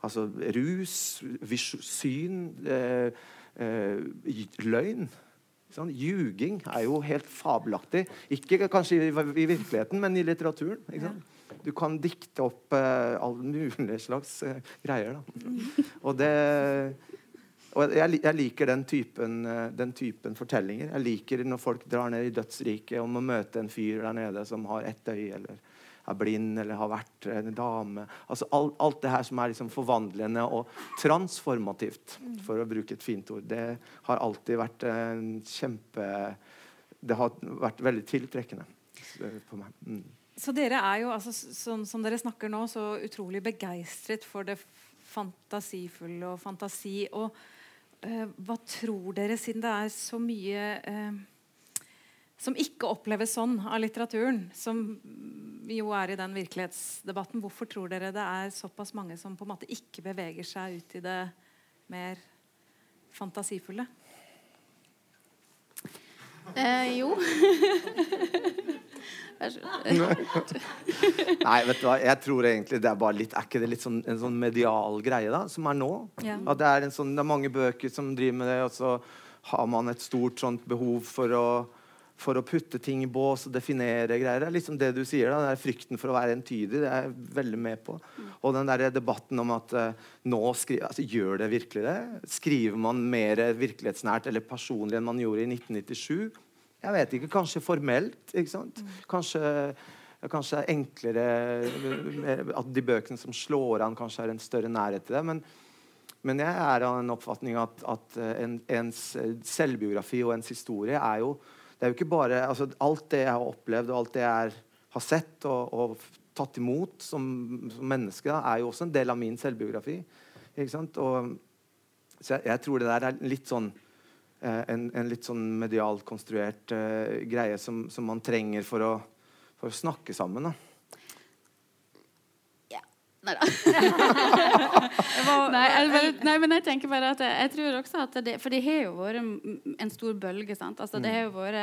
Altså rus, vis, syn, eh, eh, løgn. Sånn, Ljuging er jo helt fabelaktig. Ikke kanskje i, i virkeligheten, men i litteraturen. Sant? Du kan dikte opp eh, alle mulige slags eh, greier. Da. Og det og jeg, jeg liker den typen, eh, den typen fortellinger. Jeg liker når folk drar ned i dødsriket og må møte en fyr der nede som har ett øye, eller er blind, eller har vært en dame. Altså alt, Alt det her som er liksom forvandlende og transformativt, for å bruke et fint ord, det har alltid vært en kjempe Det har vært veldig tiltrekkende på meg. Mm. Så dere er jo, altså, s- sånn som dere snakker nå, så utrolig begeistret for det fantasifulle og fantasi. Og eh, hva tror dere, siden det er så mye eh, som ikke oppleves sånn av litteraturen, som jo er i den virkelighetsdebatten, hvorfor tror dere det er såpass mange som på en måte ikke beveger seg ut i det mer fantasifulle? Eh, jo. Vær så god. Nei, vet du hva, jeg tror egentlig det er bare litt Er ikke det litt sånn, en sånn medial greie da, som er nå? Ja. At det er, en sånn, det er mange bøker som driver med det, og så har man et stort sånt behov for å, for å putte ting i bås og definere greier. Det er liksom det du sier, da, den der frykten for å være entydig. Det er jeg veldig med på. Og den der debatten om at uh, nå skriver, altså, Gjør det virkelig det? Skriver man mer virkelighetsnært eller personlig enn man gjorde i 1997? Jeg vet ikke. Kanskje formelt. ikke sant? Kanskje, kanskje er enklere At de bøkene som slår an, kanskje har en større nærhet til det. Men, men jeg er av den oppfatning at, at eh, en, ens selvbiografi og ens historie er jo det er jo ikke bare altså, Alt det jeg har opplevd, og alt det jeg har sett og, og tatt imot som, som menneske, da, er jo også en del av min selvbiografi. Ikke sant? Og, så jeg, jeg tror det der er litt sånn eh, en, en litt sånn medialt konstruert uh, greie som, som man trenger for å, for å snakke sammen. Da. Nei da. Nei, jeg nei, men jeg tenker bare at jeg, jeg tror også at det, For det har jo vært en- en stor bølge. sant? Altså, det har jo vært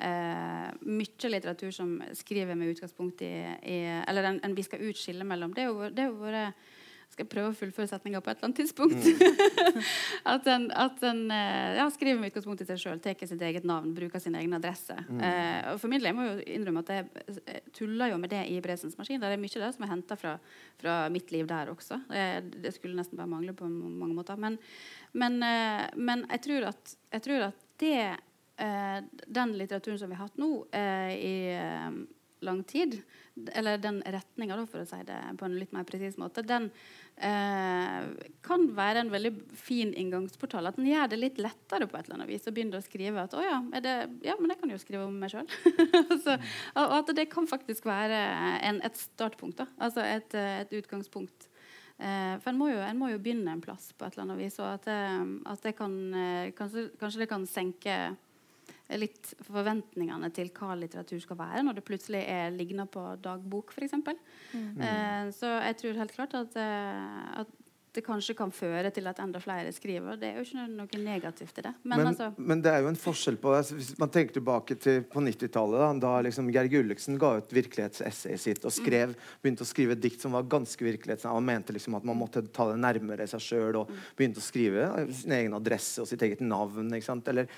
eh, mye litteratur som skriver med utgangspunkt i, i Eller en, en vi skal utskille mellom. Det har jo vært- skal jeg prøve å fullføre setninga på et eller annet tidspunkt. Mm. at en, at en eh, ja, skriver med utgangspunkt i seg sjøl, tar sitt eget navn, bruker sin egen adresse. Mm. Eh, og for min del, jeg må jo innrømme at jeg tuller jo med det i Bresens maskin. Det er mye der som er henta fra, fra, mitt liv der også. Det, det, skulle nesten bare mangle på mange måter. Men, men, eh, men jeg, tror at, jeg, tror at, det eh, Den litteraturen som vi har hatt nå eh, i eh, lang tid, eller den retninga, for å si det på en litt mer presis måte, den eh, kan være en veldig fin inngangsportal. At den gjør det litt lettere på et eller annet vis å begynne å skrive at å ja, det, ja, men jeg kan jo skrive om meg sjøl. og at det kan faktisk være en, et startpunkt. Da. Altså et, et utgangspunkt. Eh, for en må, jo, en må, jo, begynne en plass på et eller annet vis. Og at, eh, at det kan, eh, kanskje, kanskje det kan senke litt forventningene til hva litteratur skal være, når det plutselig er ligner på dagbok, f.eks. Mm. Eh, så jeg tror helt klart at, eh, at, det kanskje kan føre til at enda flere skriver. Det er jo ikke noe negativt i det. Men, men, altså, men det er jo en forskjell på altså, Hvis man tenker tilbake til på 90-tallet, da, da liksom Geir Gulliksen ga ut virkelighetsessayet sitt og skrev, mm. begynte å skrive et dikt som var ganske virkelighetsnært. Han mente liksom at man måtte ta det nærmere seg sjøl og mm. begynte å skrive sin egen adresse og sitt eget navn. ikke sant? Eller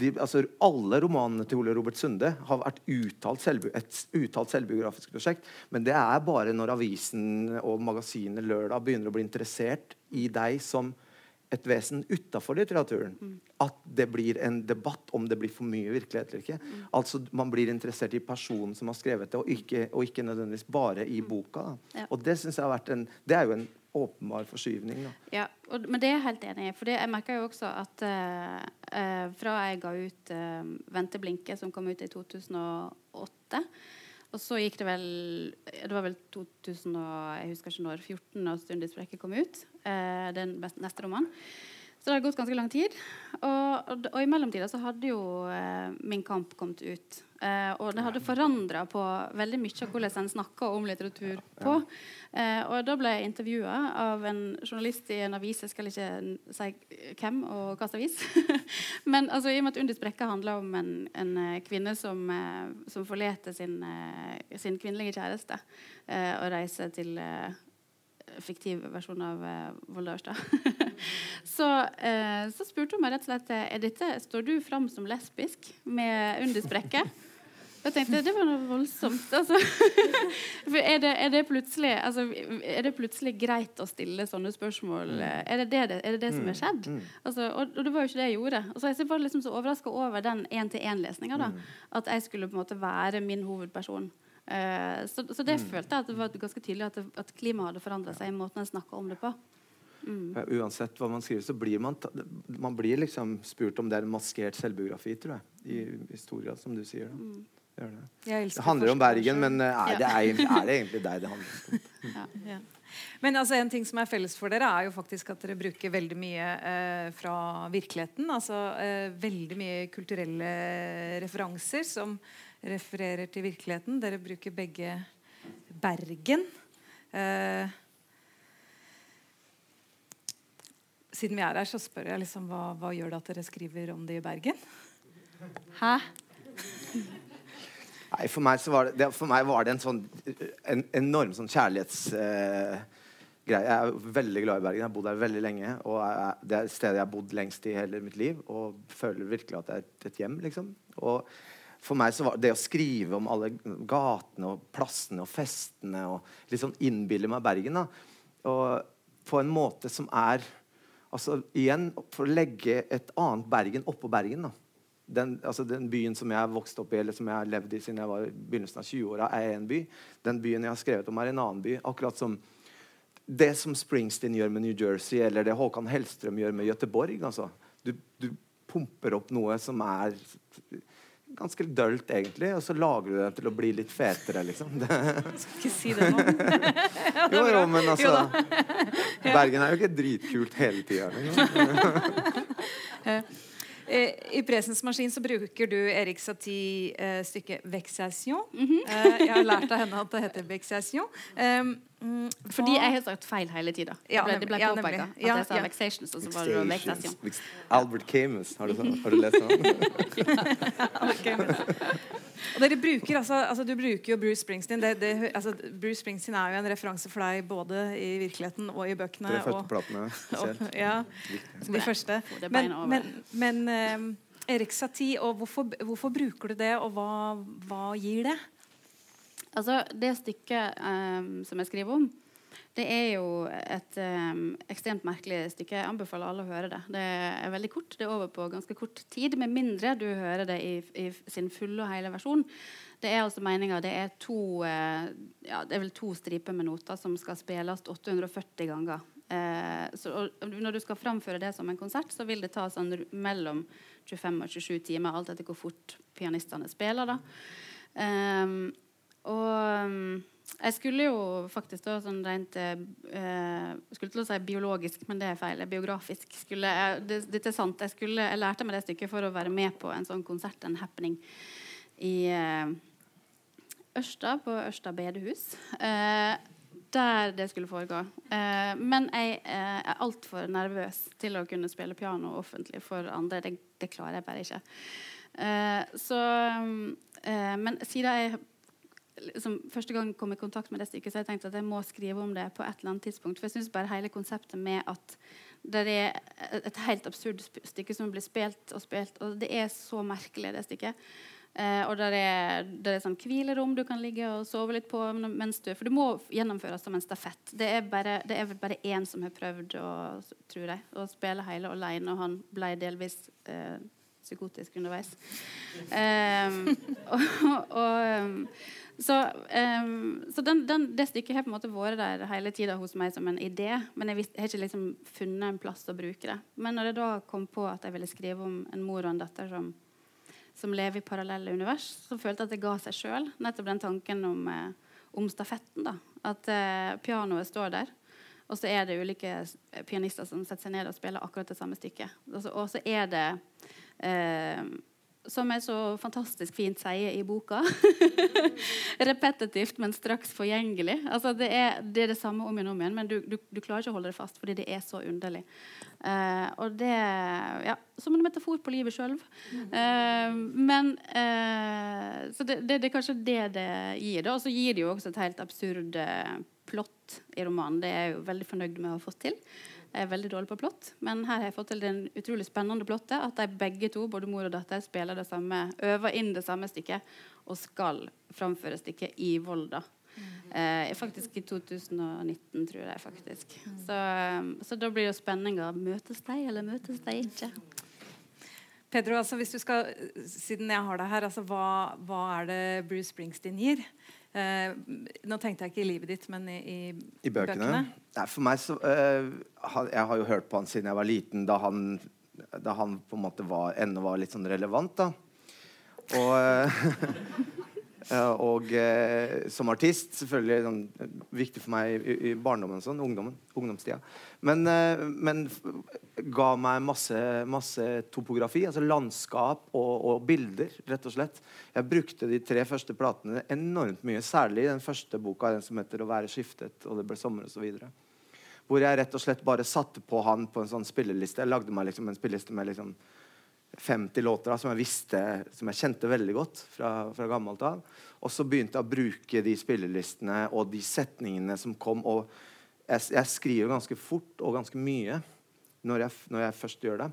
de, altså, alle romanene til Ole Robert Sunde har vært uttalt selvbi et uttalt selvbiografisk prosjekt. Men det er bare når avisen og magasinet Lørdag begynner å bli interessert i deg som et vesen utafor litteraturen. Mm. At det blir en debatt om det blir for mye virkelighet eller ikke. Mm. Altså Man blir interessert i personen som har skrevet det, og ikke, og ikke nødvendigvis bare i mm. boka. Ja. Og det synes jeg har vært en Det er jo en åpenbar forskyvning. Da. Ja, og, men det er jeg helt enig i. For jeg merka jo også at uh, uh, fra jeg ga ut uh, 'Vente blinke', som kom ut i 2008 og så gikk det vel Det var vel 2000 og, jeg husker ikke når, 14 når 'Stundis sprekke' kom ut. den neste romanen. Så det har gått ganske lang tid. Og, og, og i mellomtida så hadde jo eh, Min kamp kommet ut. Eh, og det hadde forandra på veldig mye av hvordan en snakka om litteratur på. Eh, og da ble jeg intervjua av en journalist i en avis, jeg skal ikke si hvem og hvilken avis. Men altså, i og med at 'Under sprekka' handler om en, en eh, kvinne som, eh, som forlater sin, eh, sin, kvinnelige kjæreste og reiser til fiktiv versjon av uh, Volde Ørstad. så, uh, så, spurte hun meg rett og slett er dette, står du fram som lesbisk med undersprekke. Jeg tenkte det var noe voldsomt. Altså. er, det, er, det altså, er, det, plutselig, greit å stille sånne spørsmål? Mm. Er det det, er det, det som er mm, skjedd? Mm. Altså, og, og, det var jo ikke det jeg gjorde. Altså, jeg var liksom så overraska over den én-til-én-lesninga. At jeg skulle på en måte være min hovedperson. Uh, så, så, det mm. følte jeg at det var ganske tydelig at, det, at klimaet hadde forandra seg i måten en snakka om det på. Mm. Uansett hva man skriver, så blir man, man blir liksom spurt om det er en maskert selvbiografi, tror jeg. I, i historia, som du sier. Mm. Det, det. det, handler om Bergen, men eh, er, det, er, er, det egentlig deg det handler om? ja, ja. Men altså, en ting som er felles for dere, er jo faktisk at dere bruker veldig mye eh, fra virkeligheten. Altså eh, veldig mye kulturelle referanser som refererer til virkeligheten. Dere bruker begge Bergen. Eh, siden vi er her, så spør jeg liksom hva, hva, gjør det at dere skriver om det i Bergen? Hæ? Nei, for meg, var det, for meg var det en sånn en enorm sånn kjærlighetsgreie. Eh, jeg er veldig glad i Bergen. Jeg har bodd her veldig lenge. Og jeg, det er stedet jeg har bodd lengst i hele mitt liv. Og føler virkelig at det er et hjem. liksom. Og for meg så var det å skrive om alle gatene og plassene og festene og liksom innbille meg Bergen da, og på en måte som er altså Igjen for å legge et annet Bergen oppå Bergen. da. Den, altså den, byen som jeg vokste opp i, eller som jeg har levd i siden jeg var i begynnelsen av 20-åra, er en by. Den byen jeg har skrevet om, er en annen by. Akkurat som det som Springsteen gjør med New Jersey, eller det Håkan Hellstrøm gjør med Göteborg. Altså. Du, du pumper opp noe som er ganske dølt, egentlig, og så lager du det til å bli litt fetere, liksom. Det... Skal ikke si det nå. jo, jo, men altså Bergen er jo ikke dritkult hele tida. Liksom. Eh, I Presens maskin så bruker du Erik Satie eh, stykket 'vexation'. Mm -hmm. eh, jeg har lært av henne at det heter 'vexation'. Um, Fordi jeg har sagt feil hele tida. Ja, det ble, ja, påpeka at jeg sa ja. 'vexation', så, så var det 'vexation'. Albert Camus, har du, har du lest den? Dere bruker altså, altså, Du bruker jo Bruce Springsteen. Det, det, altså, Bruce Springsteen er jo en referanse for deg både i virkeligheten og i bøkene. Tre første platene spesielt. Og, ja, de første. Men, men, men um, Erik Satie, og hvorfor, hvorfor, bruker du det, og hva, hva gir det? Altså, Det stykket um, som jeg skriver om, det er jo et um, ekstremt merkelig stykke. Jeg anbefaler alle å høre det. Det er veldig kort. Det er over på ganske kort tid, med mindre du hører det i, i sin fulle og hele versjon. Det er altså meninga det er to uh, ja, det er vel to striper med noter som skal spilles 840 ganger. Uh, så, når du skal framføre det som en konsert, så vil det ta sånn mellom 25 og 27 timer, alt etter hvor fort pianistene spiller. da. Um, og um, jeg skulle jo faktisk da sånn rent eh, skulle til å si biologisk, men det er feil. Biografisk. Skulle jeg, det, dette er sant. Jeg, skulle, jeg, lærte meg det stykket for å være med på en sånn konsert, en happening, i eh, Ørsta, på Ørsta bedehus. Eh, der det skulle foregå. Eh, men jeg eh, er altfor nervøs til å kunne spille piano offentlig for andre. Det, det klarer jeg bare ikke. Eh, så eh, Men siden jeg liksom, første gang kom i kontakt med det stykket, så jeg tenkte at jeg må skrive om det på et eller annet tidspunkt. For jeg syns bare hele konseptet med at det er et helt absurd stykke som blir spilt og spilt, og det er så merkelig, det stykket. Eh, og der er, der er sånn hvilerom du kan ligge og sove litt på mens du For det må gjennomføres som en stafett. Det er bare, det er bare én som har prøvd å, jeg, å spille hele alene, og han ble delvis eh, psykotisk underveis. Um, og, og, så, um, så den, den, det stykket har på en måte vært der hele tida hos meg som en idé. Men jeg, visst, jeg, har ikke liksom funnet en plass å bruke det. Men når jeg da kom på at jeg ville skrive om en mor og en datter som, som lever i parallelle univers, så følte jeg at det ga seg sjøl. Nettopp den tanken om, eh, om stafetten. da, At eh, pianoet står der. Og så er det ulike pianister som setter seg ned og spiller akkurat det samme stykket. Og så er det eh, som er så fantastisk fint sier i boka. Repetitivt, men straks forgjengelig. Altså, det, er, det, er, det samme om igjen om igjen, men du, du, du, klarer ikke å holde det fast fordi det er så underlig. Eh, og det ja, Som en metafor på livet sjøl. Eh, men eh, Så det, det, det, er kanskje det det gir. Og så gir det jo også et helt absurd plott i romanen. Det er jeg jo veldig fornøyd med å ha fått til. Jeg er veldig dårlig på plott, men her har jeg fått til det utrolig spennende plottet at de begge to, både mor og datter, spiller det samme, øver inn det samme stykket og skal framføre stykket i Volda. Eh, faktisk i 2019, tror jeg faktisk. Så, um, så da blir jo spenninga møtes de, eller møtes de ikke? Pedro, altså hvis du skal, siden jeg har deg her, altså hva, hva er det Bruce Springsteen gir? Eh, nå tenkte jeg ikke i livet ditt, men i, i, I bøkene? bøkene. Nei, for meg så eh, Jeg har jo hørt på han siden jeg var liten, da han, da han på en måte var, ennå var litt sånn relevant. da Og Eh, og eh, som artist selvfølgelig sånn, viktig for meg i, i barndommen sånn, ungdommen, ungdomstida. Men, eh, men, ga meg masse, masse topografi, altså landskap og, og, bilder, rett og slett. Jeg brukte de tre første platene enormt mye, særlig den første boka, den som heter 'Å være skiftet', og 'Det ble sommer', osv. Hvor jeg rett og slett bare satte på han på en sånn spilleliste. Jeg lagde meg liksom en spilleliste med liksom 50 låter da, som jeg visste, som jeg kjente veldig godt fra, fra gammelt av. Og så begynte jeg å bruke de spillelistene og de setningene som kom. Og jeg, jeg skriver ganske fort og ganske mye når jeg, når jeg først gjør det.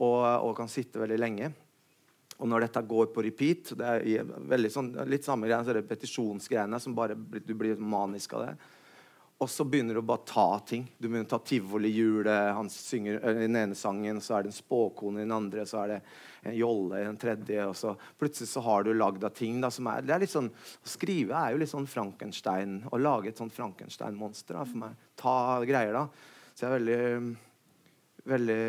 Og, og, kan sitte veldig lenge. Og når dette går på repeat det er sånn, Litt samme så repetisjonsgreiene som bare du blir manisk av det. Og så begynner du å bare ta ting. Du begynner å ta tivolihjulet. Han synger i den ene sangen, så er det en spåkone i den andre, så er det en jolle i den tredje. Og så plutselig så har du lagd av ting da, som er, det er litt sånn, Å skrive er jo litt sånn Frankenstein. Å lage et sånt Frankenstein-monster for meg. Ta greier, da. Så jeg er veldig, veldig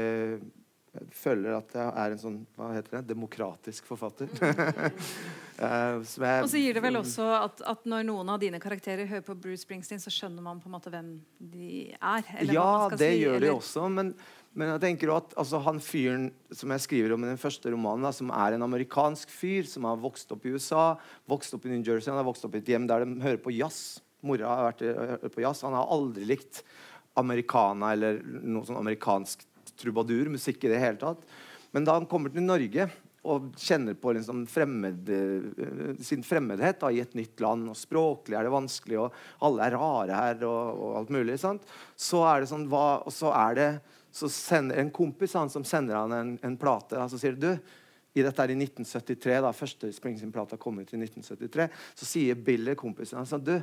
jeg føler at jeg er en sånn hva heter det, demokratisk forfatter. uh, jeg, og så gir det vel også at, at, når noen av dine karakterer hører på Bruce Springsteen, så skjønner man på en måte hvem de er? ja, det si, gjør eller? de også. Men, men, jeg tenker at altså, han fyren som jeg skriver om i den første romanen, da, som er en amerikansk fyr som har vokst opp i USA, vokst opp i New Jersey, han har vokst opp i et hjem der de hører på jazz. Mora har vært på jazz. Han har aldri likt americana eller noe sånn amerikansk trubadur, musikk i det hele tatt. Men da han kommer til Norge og kjenner på liksom fremmed, eh, sin fremmedhet da, i et nytt land. og Språklig er det vanskelig, og alle er rare her. og, og alt mulig, sant? Så er det sånn, hva, og så er det så sender en kompis han som sender han en, en plate. og så sier du, i dette er i 1973, da første Springsteen-plata kom ut i 1973, så sier Billy, kompisen hans, du,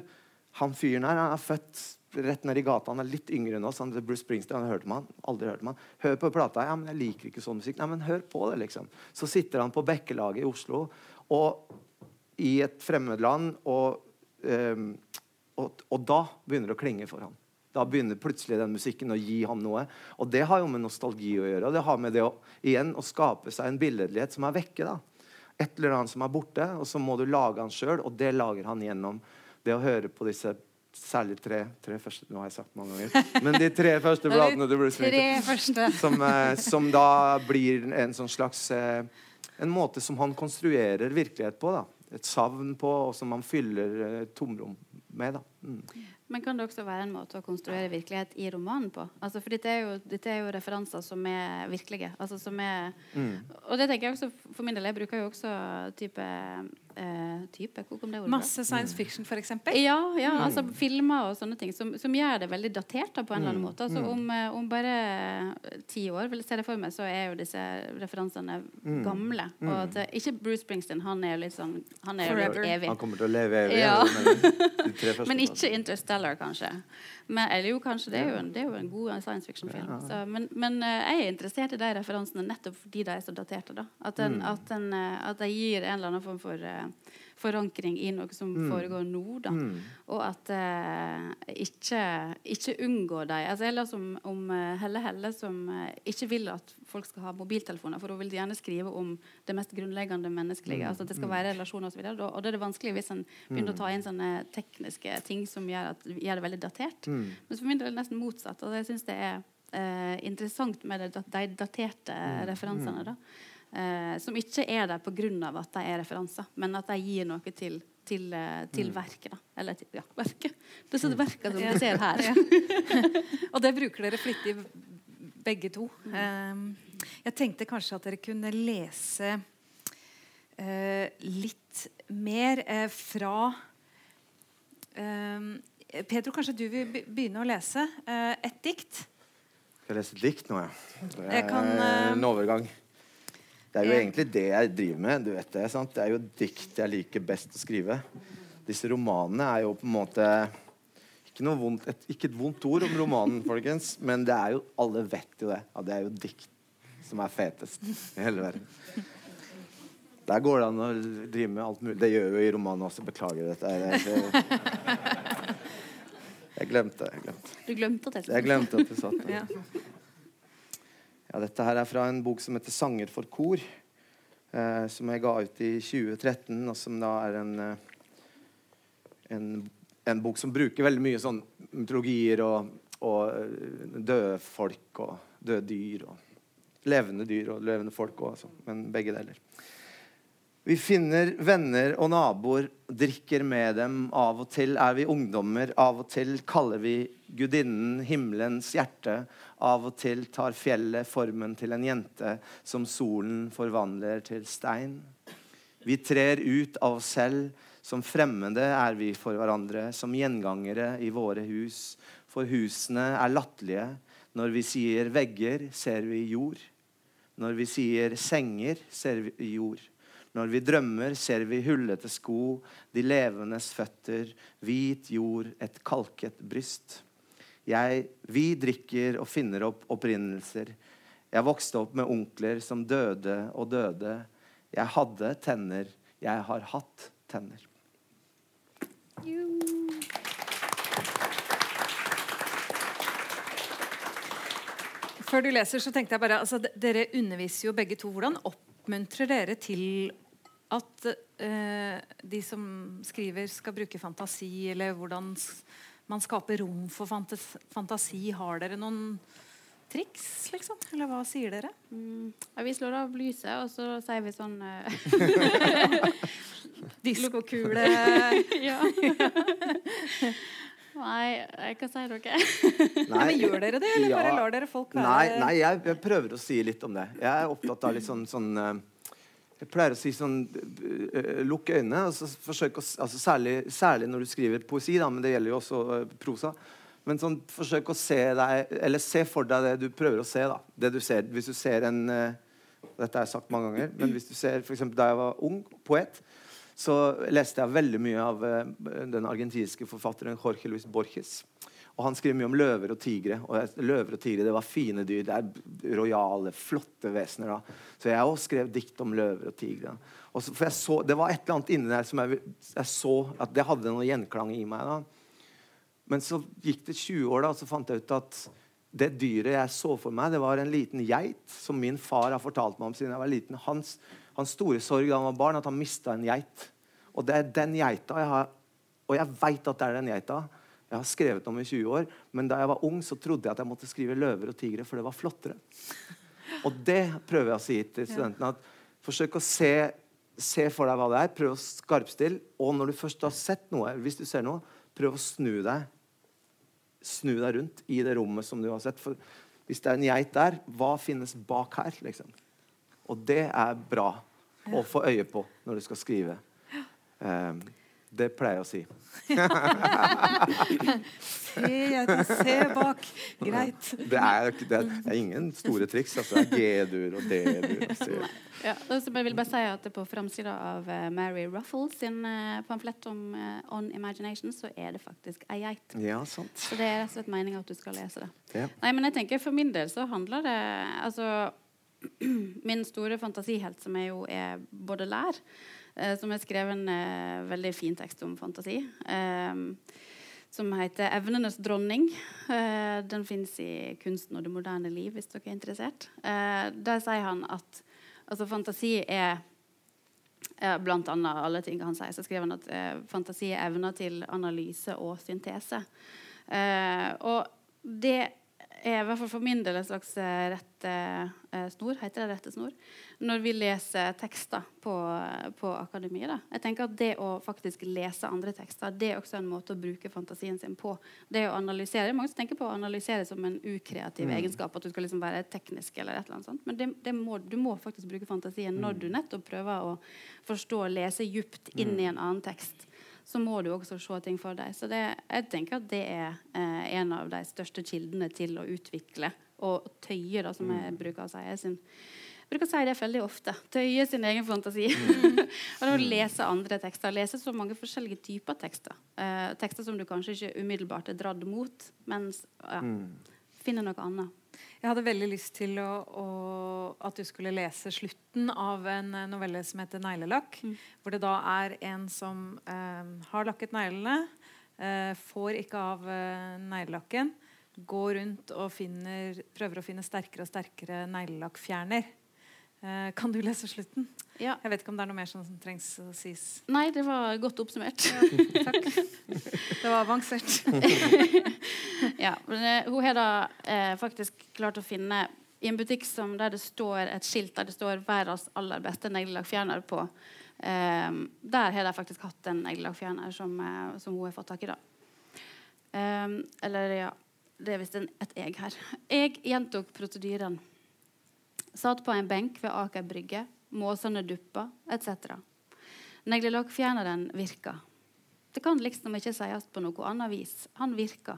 han fyren her han er født rett ned i gata. Han er litt yngre enn oss. Han, Bruce Springsteen, han hørte man. aldri hørt man. Hør på plata. Ja, men jeg liker ikke sånn musikk. Nei, men hør på det, liksom. Så sitter han på Bekkelaget i Oslo og i et fremmedland, og, um, og, og, da begynner det å klinge for ham. Da begynner plutselig den musikken å gi ham noe. Og det har jo med nostalgi å gjøre. Og det har med det å, igjen, å skape seg en billedlighet som er vekke. da. Et eller annet som er borte, og så må du lage han sjøl, og det lager han gjennom det å høre på disse Særlig tre, tre første Nå har jeg sagt mange ganger. Men de tre første bladene til Bruce Springsteen. Som, eh, som, da blir en sånn slags eh, En måte som han konstruerer virkelighet på. da. Et savn på, og som han fyller eh, tomrom med. da. Mm. Men kan det også være en måte å konstruere virkelighet i romanen på? Altså, for dette er, jo, dette er jo referanser som er virkelige. Altså, som er, mm. Og det tenker jeg også for min del. Jeg bruker jo også type uh, type? Hvor kom det ordet Masse science fiction, f.eks.? Ja, ja mm. altså filmer og sånne ting som, som gjør det veldig datert da, på en eller annen mm. måte. Altså, mm. om, eh, om, bare ti år vil jeg se det for meg, så er jo disse referansene mm. gamle. Og at, eh, ikke Bruce Springsteen, han er jo litt sånn Han er jo litt evig. Han kommer til å leve evig. Ja. Men ikke Interstellar Interstellar, kanskje. Men, eller jo, kanskje. Det er jo en, er jo en god science fiction-film. Ja. Men, men uh, jeg er interessert i de referansene nettopp fordi de er så daterte. da. At, den, mm. at, den, uh, at de gir en eller annen form for uh, forankring i noe som mm. foregår nå. da. Mm. Og at eh, ikke, ikke unngå dem. Altså, jeg leser om, om Helle Helle som eh, ikke vil at folk skal ha mobiltelefoner, for hun vil gjerne skrive om det mest grunnleggende menneskelige. Mm. altså at Det skal mm. være relasjoner så Og, og det er det vanskelig hvis en begynner å ta inn sånne tekniske ting som gjør, at, gjør det veldig datert. Mm. Men for min del er det nesten motsatt. og jeg synes det er eh, interessant med det, de daterte mm. referansene. da eh, som ikke er der pga. at de er referanser, men at de gir noe til, til, eh, til mm. verket. Da. Eller til ja, verket. Det er verket som du ser her. og det bruker dere flittig begge to. Um, jeg tenkte kanskje at dere kunne lese uh, litt mer uh, fra um, Pedro, kanskje du vil begynne å lese uh, et dikt? Skal jeg lese et dikt nå, ja? Det er kan, en overgang. Det er jo egentlig det jeg driver med. du vet Det sant? Det er jo dikt jeg liker best å skrive. Disse romanene er jo på en måte Ikke, noe vondt, et, ikke et vondt ord om romanen, folkens, men det er jo, alle vet jo det. Ja, det er jo dikt som er fetest i hele verden. Der går det an å drive med alt mulig. Det gjør jo i romanen også. Beklager dette. Jeg, glemte det. Jeg glemte. Du glemte? Jeg glemte at du satt der. Ja. Dette her er fra en bok som heter 'Sanger for kor', eh, som jeg ga ut i 2013, og som da er en, eh, en, en bok som bruker veldig mye sånn mytologier og, og eh, døde folk og døde dyr og levende dyr og levende folk òg, men begge deler. Vi finner venner og naboer, drikker med dem. Av og til er vi ungdommer. Av og til kaller vi gudinnen himmelens hjerte. Av og til tar fjellet formen til en jente som solen forvandler til stein. Vi trer ut av oss selv. Som fremmede er vi for hverandre, som gjengangere i våre hus. For husene er latterlige. Når vi sier vegger, ser vi jord. Når vi sier senger, ser vi jord. Når vi drømmer, ser vi hullete sko, de levendes føtter, hvit jord, et kalket bryst. Jeg, vi drikker og finner opp opprinnelser. Jeg vokste opp med onkler som døde og døde. Jeg hadde tenner. Jeg har hatt tenner. Før du leser, så tenkte jeg bare altså, Dere underviser jo begge to. Hvordan oppmuntrer dere til at eh, de som skriver, skal bruke fantasi, eller hvordan man skaper rom for fantasi. Har dere noen triks, liksom? Eller hva sier dere? Mm. Ja, vi slår av lyset, og så sier vi sånn uh... Diskokule Ja. Nei, hva sier dere? Nei, Men gjør dere det, eller ja. bare lar dere folk være Nei, nei jeg, jeg, prøver å si litt om det. Jeg er opptatt av litt sånn, sånn uh Jeg pleier å si sånn uh, Lukk øynene. Altså, forsøk å, altså særlig, særlig, når du skriver poesi, da, men det gjelder jo også uh, prosa. Men sånn, forsøk å se deg Eller se for deg det du prøver å se. da Det du ser Hvis du ser en uh, Dette har jeg sagt mange ganger, men hvis du ser for eksempel, Da jeg var ung poet, så leste jeg veldig mye av den argentinske forfatteren Jorge Luis Borges. Og Han skriver mye om løver og tigre. Og løver og tigre det var fine dyr. Det er rojale, flotte vesener. da. Så jeg også skrev dikt om løver og tigre. Og så, for jeg så, Det var et eller annet inni der som jeg, jeg, så at det hadde noe gjenklang i meg. da. Men så gikk det 20 år, da, og så fant jeg ut at det dyret jeg så for meg, det var en liten geit som min far har fortalt meg om siden jeg var liten. Hans, hans store sorg da han var barn, at han mista en geit. Og det er den geita jeg har Og jeg veit at det er den geita jeg har skrevet om i 20 år. Men da jeg var ung, så trodde jeg at jeg måtte skrive løver og tigre, for det var flottere. Og det prøver jeg å si til studentene. at Forsøk å se, se for deg hva det er. Prøv å skarpstille. Og når du først har sett noe, hvis du ser noe, prøv å snu deg. Snu deg rundt i det rommet som du har sett. For hvis det er en geit der, hva finnes bak her? Liksom? Og det er bra å få øye på når du skal skrive. Um, det pleier jeg å si. se, jeg se bak. Greit. Det er, det er, ingen store triks. Altså. Det er G-dur og D-dur. Ja, jeg vil bare si at På framsida av uh, Mary Ruffles sin uh, pamflett om uh, On Imagination så er det faktisk ei geit. Ja, sant. Så det er rett og slett meninga at du skal lese det. Ja. Nei, men jeg tenker For min del så handler det altså, Min store fantasihelt, som jeg jo er både lær Eh, som har skrevet en eh, veldig fin tekst om fantasi. Eh, som heter 'Evnenes dronning'. den fins i 'Kunsten og det moderne liv', hvis dere er interessert. der sier han at altså, fantasi er Blant annet alle ting han sier, så skriver han at eh, fantasi er evner til analyse og syntese. Eh, og det er i hvert fall for min del en slags rettesnor, heter det rettesnor, når vi leser tekster på, på akademiet. Da. Jeg tenker at Det å faktisk lese andre tekster det er også en måte å bruke fantasien sin på. Det å analysere, Mange tenker på å analysere som en ukreativ mm. egenskap. At du skal liksom være teknisk eller et eller annet sånt. Men det, det må, du må faktisk bruke fantasien når mm. du nettopp prøver å forstå og lese djupt inn mm. i en annen tekst så må du også se ting for deg. Så det, jeg tenker at det er eh, en av de største kildene til å utvikle og tøye, da, som jeg mm. bruker å si. Jeg, sin, bruker å si det veldig ofte. Tøye sin egen fantasi. Mm. og det å lese andre tekster. Lese så mange forskjellige typer tekster. Eh, tekster som du kanskje ikke umiddelbart er dratt mot, men ja, mm. finner noe annet. Jeg hadde veldig lyst til å, å, at du skulle lese slutten av en novelle som heter 'Neglelakk'. Mm. Hvor det da er en som eh, har lakket neglene, eh, får ikke av eh, neglelakken, går rundt og finner, prøver å finne sterkere og sterkere neglelakkfjerner. Eh, kan du lese slutten? Ja. Jeg vet ikke om det er noe mer som trengs å sies. Nei, det var godt oppsummert. Ja, takk. Det var avansert. ja, men uh, hun har da eh, faktisk klart å finne i en butikk som, der det står et skilt der det står 'verdens aller beste neglelakkfjerner' på. Eh, der har de faktisk hatt en neglelakkfjerner som, som, hun har fått tak i. da. eller ja Det er visst et egg her. Jeg gjentok prosedyren. Satt på en benk ved Aker Brygge. Måsene duppa, etc. Neglelakkfjerneren virka. Det kan liksom ikke sies på noe annet vis. Han virka.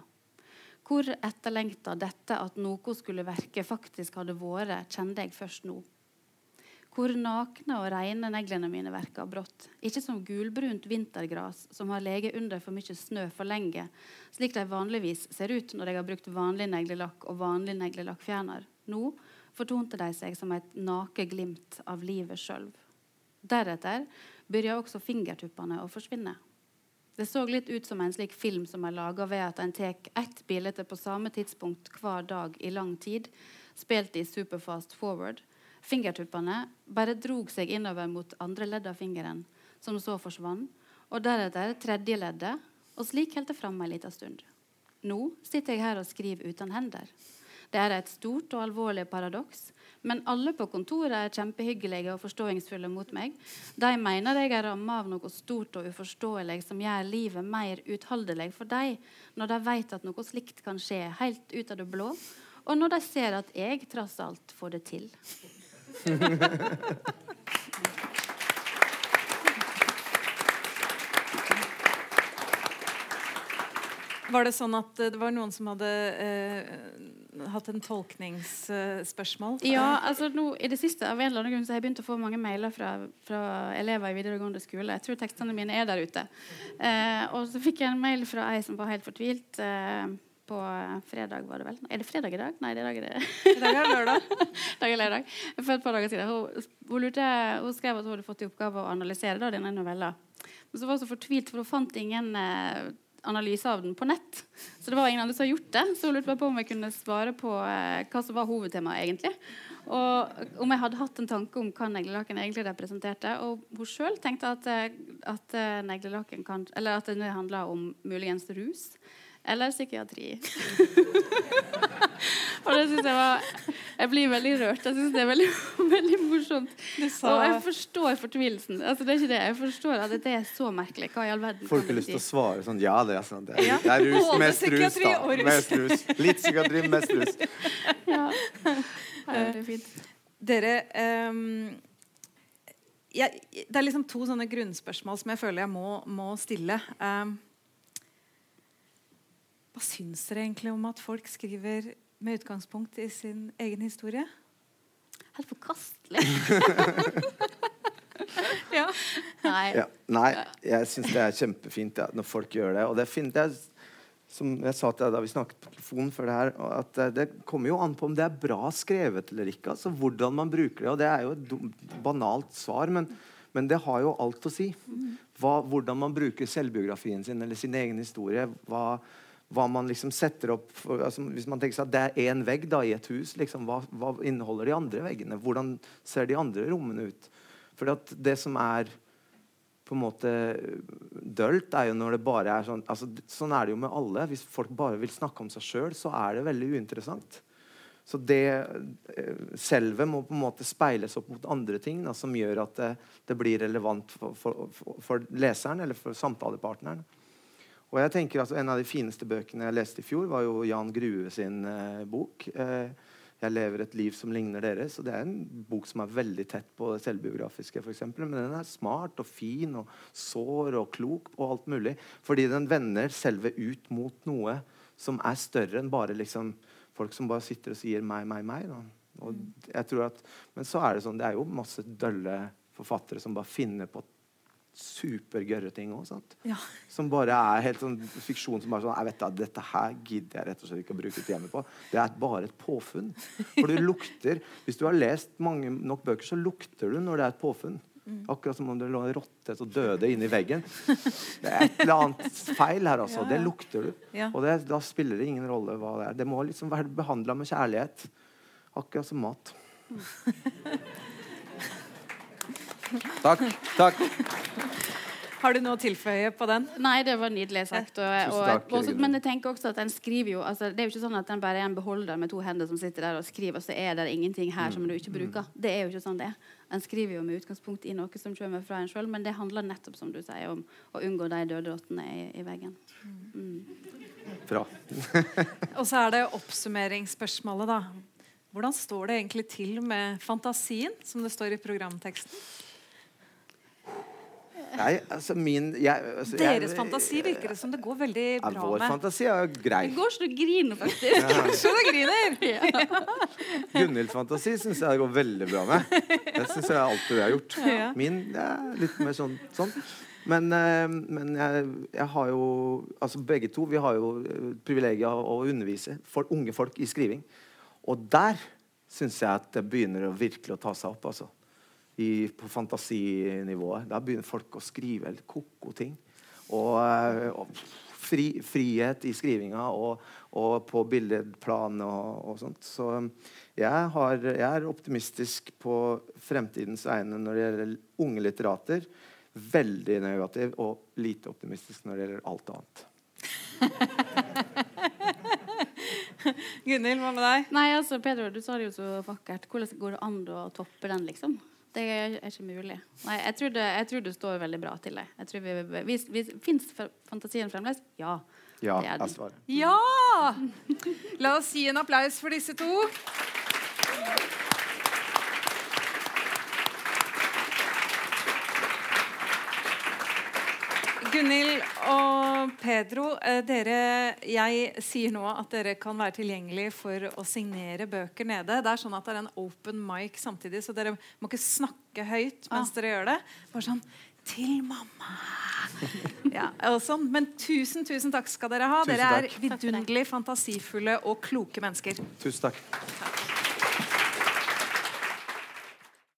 Hvor etterlengta dette at noe skulle verke, faktisk hadde vært, kjente jeg først nå. Hvor nakne og rene neglene mine verka brått. Ikke som gulbrunt vintergras som har ligget under for mye snø for lenge, slik de vanligvis ser ut når jeg har brukt vanlig neglelakk og vanlig neglelakkfjerner. Nå fortonte de seg som et nake glimt av livet sjøl. Deretter begynte også fingertuppene å forsvinne. Det så litt ut som en slik film som er laga ved at en tar ett bilde på samme tidspunkt hver dag i lang tid, spilt i superfast forward. Fingertuppene bare drog seg innover mot andre ledd av fingeren, som så forsvant, og deretter tredje leddet, og slik holdt det fram en liten stund. Nå sitter jeg her og skriver uten hender. Det er et stort og alvorlig paradoks. Men alle på kontoret er kjempehyggelige og forståingsfulle mot meg. De mener jeg er ramma av noe stort og uforståelig som gjør livet mer utholdelig for dem, når de vet at noe slikt kan skje helt ut av det blå, og når de ser at jeg tross alt får det til. Var det sånn at det var noen som hadde eh, hatt en tolkningsspørsmål? Ja, altså nå I det siste av en eller annen grunn så har jeg begynt å få mange mailer fra, fra elever i videregående skole. Jeg tror tekstene mine er der ute. Eh, og så fikk jeg en mail fra ei som var helt fortvilt. Eh, på fredag, var det vel? Er det fredag i dag? Nei, det er dag er det. I dag er lørdag. dag er lørdag. For et par dager siden. Hun, hun, lurte, hun, skrev at hun hadde fått i oppgave å analysere da, denne novella. Men så var hun så fortvilt, for hun fant ingen eh, analyse av den på nett. Så det var ingen andre som hadde gjort det. Så hun lurte på om jeg kunne svare på eh, hva som var hovedtemaet egentlig. Og om jeg hadde hatt en tanke om hva neglelaken egentlig representerte. Og hun sjøl tenkte at, eh, at, neglelakken neglelaken kan, eller at det handla om muligens rus. Eller psykiatri. og det syns jeg var Jeg blir veldig rørt. Jeg syns det er veldig, veldig morsomt. Sa... Og jeg forstår fortvilelsen. Altså, det er ikke det. Jeg forstår at det er så merkelig. Hva i all verden Folk har lyst til å svare sånn Ja, det er sånn. Det er, ja. det er rus, mest rus, da. Mest rus. Litt psykiatri, mest rus. ja. ja det er fint. Dere um, jeg, Det er liksom to sånne grunnspørsmål som jeg føler jeg må, må stille. Um, hva syns dere egentlig om at folk skriver med utgangspunkt i sin egen historie? Helt forkastelig. ja. Nei. Ja, nei. jeg syns det er kjempefint ja, når folk gjør det. Og det, finner, det som jeg sa til deg da vi snakket på telefonen før det her, at det kommer jo an på om det er bra skrevet eller ikke. altså Hvordan man bruker det. Og det er jo et banalt svar, men, men det har jo alt å si. Hva, hvordan man bruker selvbiografien sin eller sin egen historie. hva hva man liksom setter opp for, altså, Hvis man tenker seg at det er én vegg da, i et hus, liksom, hva, hva, inneholder de andre veggene? Hvordan ser de andre rommene ut? For det som er på en måte dølt, er jo når det bare er sånn altså, Sånn er det jo med alle. Hvis folk bare vil snakke om seg sjøl, så er det veldig uinteressant. Så det eh, selve må på en måte speiles opp mot andre ting da, som gjør at det, det blir relevant for, for, for, leseren eller for samtalepartneren. Og jeg tenker at En av de fineste bøkene jeg leste i fjor, var jo Jan Grue sin eh, bok. Eh, 'Jeg lever et liv som ligner deres'. Og Det er en bok som er veldig tett på det selvbiografiske, for eksempel, men den er smart og fin og sår og klok og alt mulig. Fordi den vender selve ut mot noe som er større enn bare liksom, folk som bare sitter og sier 'meg, meg, meg'. Da. Og jeg tror at, men så er det sånn, det er jo masse dølle forfattere som bare finner på supergørre ting òg. Ja. Som bare er helt sånn fiksjon som bare sånn jeg vet da, Dette her gidder jeg rett og slett ikke å bruke tida hjemme på. Det er bare et påfunn. For du lukter Hvis du har lest mange nok bøker, så lukter du når det er et påfunn. Mm. Akkurat som om det lå en rotte og døde inni veggen. Det er et eller annet feil her, altså. Det lukter du. Og det, da spiller det ingen rolle hva det er. Det må liksom være behandla med kjærlighet. Akkurat som mat. Takk. Takk. Har du noe å tilføye på den? Nei, det var nydelig sagt. Og, og, og, også, men jeg tenker også at den skriver jo altså, Det er jo ikke sånn at den bare er en beholder med to hender som sitter der og skriver, og så er det ingenting her som du ikke bruker. Det er jo ikke sånn det er. En skriver jo med utgangspunkt i noe som kommer fra en sjøl, men det handler nettopp som du sier, om å unngå de døde rottene i, i, veggen. Mm. Bra. og så er det oppsummeringsspørsmålet, da. Hvordan står det egentlig til med fantasien, som det står i programteksten? Nei, altså min jeg, altså, Deres jeg, fantasi virker det som det går veldig bra med. Vår fantasi er grei. Det går så du griner, faktisk. Ja. så du griner! ja. Gunhilds fantasi syns jeg det går veldig bra med. Det syns jeg er alt det har gjort. Ja. Min er litt mer sånn. sånn. Men, eh, men jeg, jeg, har jo Altså begge to vi har jo eh, privilegiet av å undervise for unge folk i skriving. Og der syns jeg at det begynner å virkelig å ta seg opp. altså i, på fantasinivået. Da begynner folk å skrive helt ko-ko ting. Og, og fri, frihet i skrivinga og, og på billedplan og, og, sånt. Så jeg, har, jeg, er optimistisk på fremtidens vegne når det gjelder unge litterater. Veldig negativ og lite optimistisk når det gjelder alt annet. Gunhild, hva med deg? Nei, altså, Pedro, du sa det jo så vakkert. Hvordan går det an å toppe den, liksom? Det er ikke mulig. Nei, jeg tror det, jeg tror det står veldig bra til. Jeg tror vi, vi, vi, Fins fantasien fremdeles? Ja. Ja, det er den. Ja! La oss gi en applaus for disse to. Gunhild og Pedro, eh, dere, jeg sier nå at dere kan være tilgjengelig for å signere bøker nede. Det er sånn at det er en open mic samtidig, så dere må ikke snakke høyt mens Ah. dere gjør det. Bare sånn Til mamma. Ja, og sånn. Men tusen, tusen takk skal dere ha. Dere er vidunderlig fantasifulle og kloke mennesker. Tusen takk.